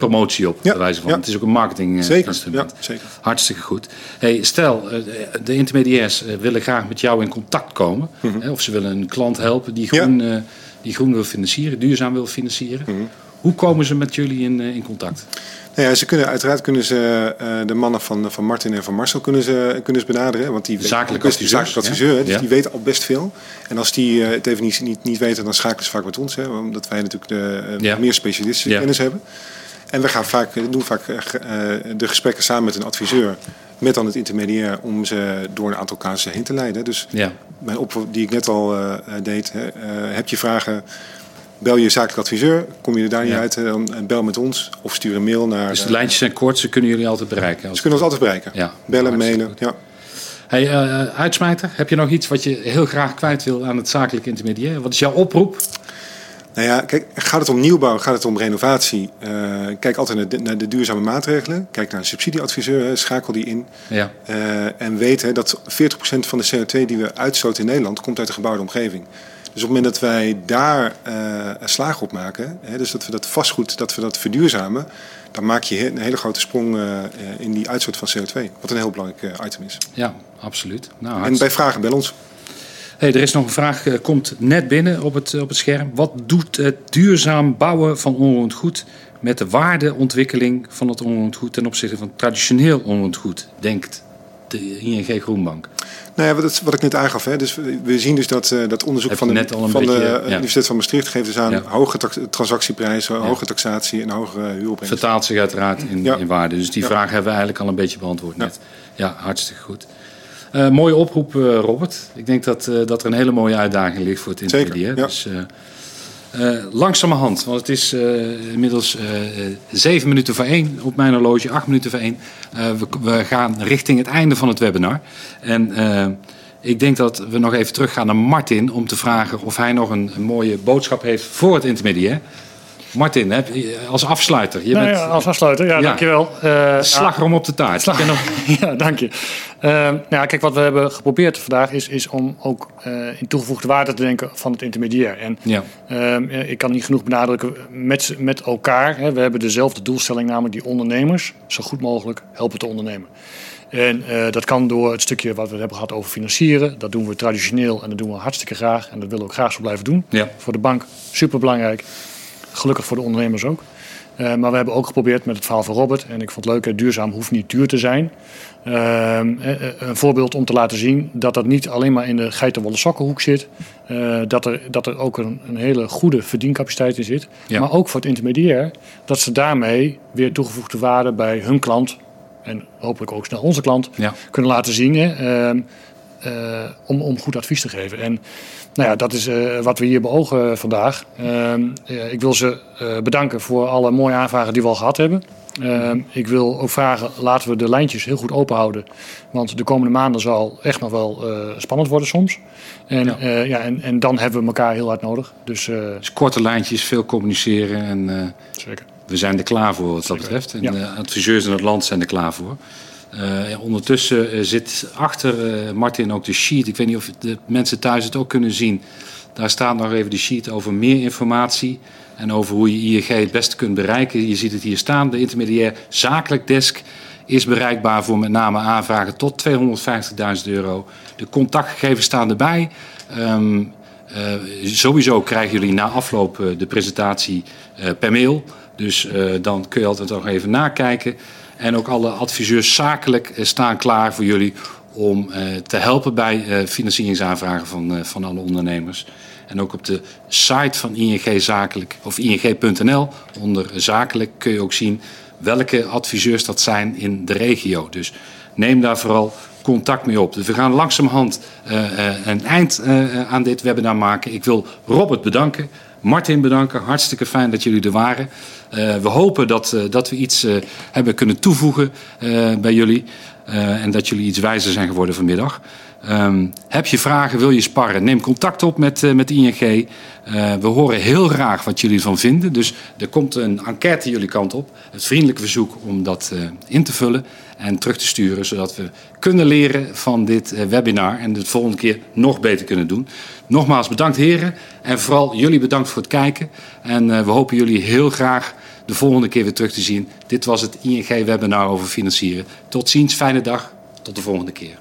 promotie op, Ja, wijze van. ja. Het is ook een marketing eh, Zeker. Ja, zeker. Hartstikke goed. Hey, stel, eh, de intermediairs eh, willen graag met jou in contact komen. Hè, of ze willen een klant helpen die Mhm. Ja. groen, die groen wil financieren, duurzaam wil financieren. Mhm. Hoe komen ze met jullie in, in contact? Nou ja, ze kunnen, uiteraard kunnen ze de mannen van, van Martin en van Marcel kunnen ze, kunnen ze benaderen. Want die zakelijke zakelijke adviseur, hè, dus ja. die weten al best veel. En als die het even niet, niet, niet weten, dan schakelen ze vaak met ons. Hè, omdat wij natuurlijk de, meer specialistische Ja. kennis hebben. En we gaan vaak, doen vaak eh, eh, de gesprekken samen met een adviseur. Met dan het intermediair om ze door een aantal casussen heen te leiden. Dus Ja, mijn oproep die ik net al eh, deed. Hè, heb je vragen, bel je zakelijk adviseur. Kom je er daar niet Ja. uit, dan bel met ons. Of stuur een mail naar... dus de lijntjes zijn kort, ze kunnen jullie altijd bereiken. Als ze kunnen ons altijd bereiken. Ja, Bellen, mailen. Ja. Hey, uitsmijter, heb je nog iets wat je heel graag kwijt wil aan het zakelijk intermediair? Wat is jouw oproep? Nou ja, kijk, gaat het om nieuwbouw, gaat het om renovatie? eh, kijk altijd naar de, naar de duurzame maatregelen. Kijk naar een subsidieadviseur, hè, schakel die in. Ja, Eh, en weet hè, dat 40% van de CO2 die we uitstoten in Nederland komt uit de gebouwde omgeving. Dus op het moment dat wij daar eh een slaag op maken, hè, dus dat we dat vastgoed, dat we dat verduurzamen, dan maak je een hele grote sprong eh, eh, in die uitstoot van CO2. Wat een heel belangrijk eh, item is. ja absoluut. Nou, En bij vragen bel ons. Hey, er is nog een vraag, eh, komt net binnen op het, op het scherm. Wat doet het duurzaam bouwen van onroerend goed met de waardeontwikkeling van het onroerend goed ten opzichte van traditioneel onroerend goed, denkt de ING Groenbank? Nou ja, wat, wat ik net aangaf. Hè, dus we, zien dus dat, eh, dat onderzoek van de, van de beetje, eh, ja. Universiteit van Maastricht geeft dus aan Ja. hoge transactieprijzen, hoge taxatie en hogere huuropbrengst. Vertaalt zich uiteraard in, in waarde. Dus die vraag hebben we eigenlijk al een beetje beantwoord net. Ja, hartstikke goed. Eh, mooie oproep, eh, Robert. Ik denk dat, eh, dat er een hele mooie uitdaging ligt voor het Zeker, intermediair. ja. Dus, langzamerhand, want het is inmiddels zeven minuten voor één op mijn horloge, acht minuten voor één. We, we gaan richting het einde van het webinar. En ik denk dat we nog even teruggaan naar Martin om te vragen of hij nog een, een mooie boodschap heeft voor het intermediair. Martin, heb, als afsluiter. Je nou bent, ja, als afsluiter, ja, ja. dankjewel. Uh, Slagroom op de taart. Slag, <laughs> ja, dank je. Uh, nou, kijk, wat we hebben geprobeerd vandaag is, is om ook uh, in toegevoegde waarde te denken van het intermediair. En ja. ik kan niet genoeg benadrukken met, met elkaar. Hè, we hebben dezelfde doelstelling, namelijk die ondernemers zo goed mogelijk helpen te ondernemen. En uh, dat kan door het stukje wat we hebben gehad over financieren. Dat doen we traditioneel en dat doen we hartstikke graag. En dat willen we ook graag zo blijven doen. Ja. Voor de bank superbelangrijk. Gelukkig voor de ondernemers ook. Uh, maar we hebben ook geprobeerd met het verhaal van Robert. En ik vond het leuk, duurzaam hoeft niet duur te zijn. Uh, een voorbeeld om te laten zien dat dat niet alleen maar in de geitenwolle sokkenhoek zit. dat, er, dat er ook een, een hele goede verdiencapaciteit in zit. Ja. Maar ook voor het intermediair. Dat ze daarmee weer toegevoegde waarde bij hun klant en hopelijk ook snel onze klant kunnen laten zien. Uh, om, om goed advies te geven. En nou ja, dat is uh, wat we hier beogen vandaag. Ehm, ik wil ze bedanken voor alle mooie aanvragen die we al gehad hebben. Ehm, ik wil ook vragen, laten we de lijntjes heel goed open houden. Want de komende maanden zal echt nog wel spannend worden soms. En, ja. ja en, en dan hebben we elkaar heel hard nodig. Dus, dus korte lijntjes, veel communiceren. En, Zeker we zijn er klaar voor wat dat betreft. En de adviseurs in het land zijn er klaar voor. Uh, ondertussen uh, zit achter uh, Martin ook de sheet. Ik weet niet of de mensen thuis het ook kunnen zien. Daar staat nog even de sheet over meer informatie. En over hoe je ING het beste kunt bereiken. Je ziet het hier staan. De intermediair zakelijk desk is bereikbaar voor met name aanvragen tot 250.000 euro. De contactgegevens staan erbij. Um, sowieso krijgen jullie na afloop de presentatie per mail. Dus dan kun je altijd nog even nakijken. En ook alle adviseurs zakelijk uh, staan klaar voor jullie om uh, te helpen bij financieringsaanvragen van, van alle ondernemers. En ook op de site van ING Zakelijk of ing.nl onder zakelijk kun je ook zien welke adviseurs dat zijn in de regio. Dus neem daar vooral contact mee op. Dus we gaan langzamerhand een eind aan dit webinar maken. Ik wil Robert bedanken. Martin bedanken. Hartstikke fijn dat jullie er waren. Uh, we hopen dat, uh, dat we iets uh, hebben kunnen toevoegen bij jullie. en dat jullie iets wijzer zijn geworden vanmiddag. Um, heb je vragen, wil je sparren? Neem contact op met, met ING. we horen heel graag wat jullie ervan vinden. Dus er komt een enquête jullie kant op. Het vriendelijke verzoek om dat in te vullen en terug te sturen. Zodat we kunnen leren van dit webinar. En het volgende keer nog beter kunnen doen. Nogmaals bedankt heren. En vooral jullie bedankt voor het kijken. En we hopen jullie heel graag de volgende keer weer terug te zien. Dit was het ING-webinar over financieren. Tot ziens, fijne dag. Tot de volgende keer.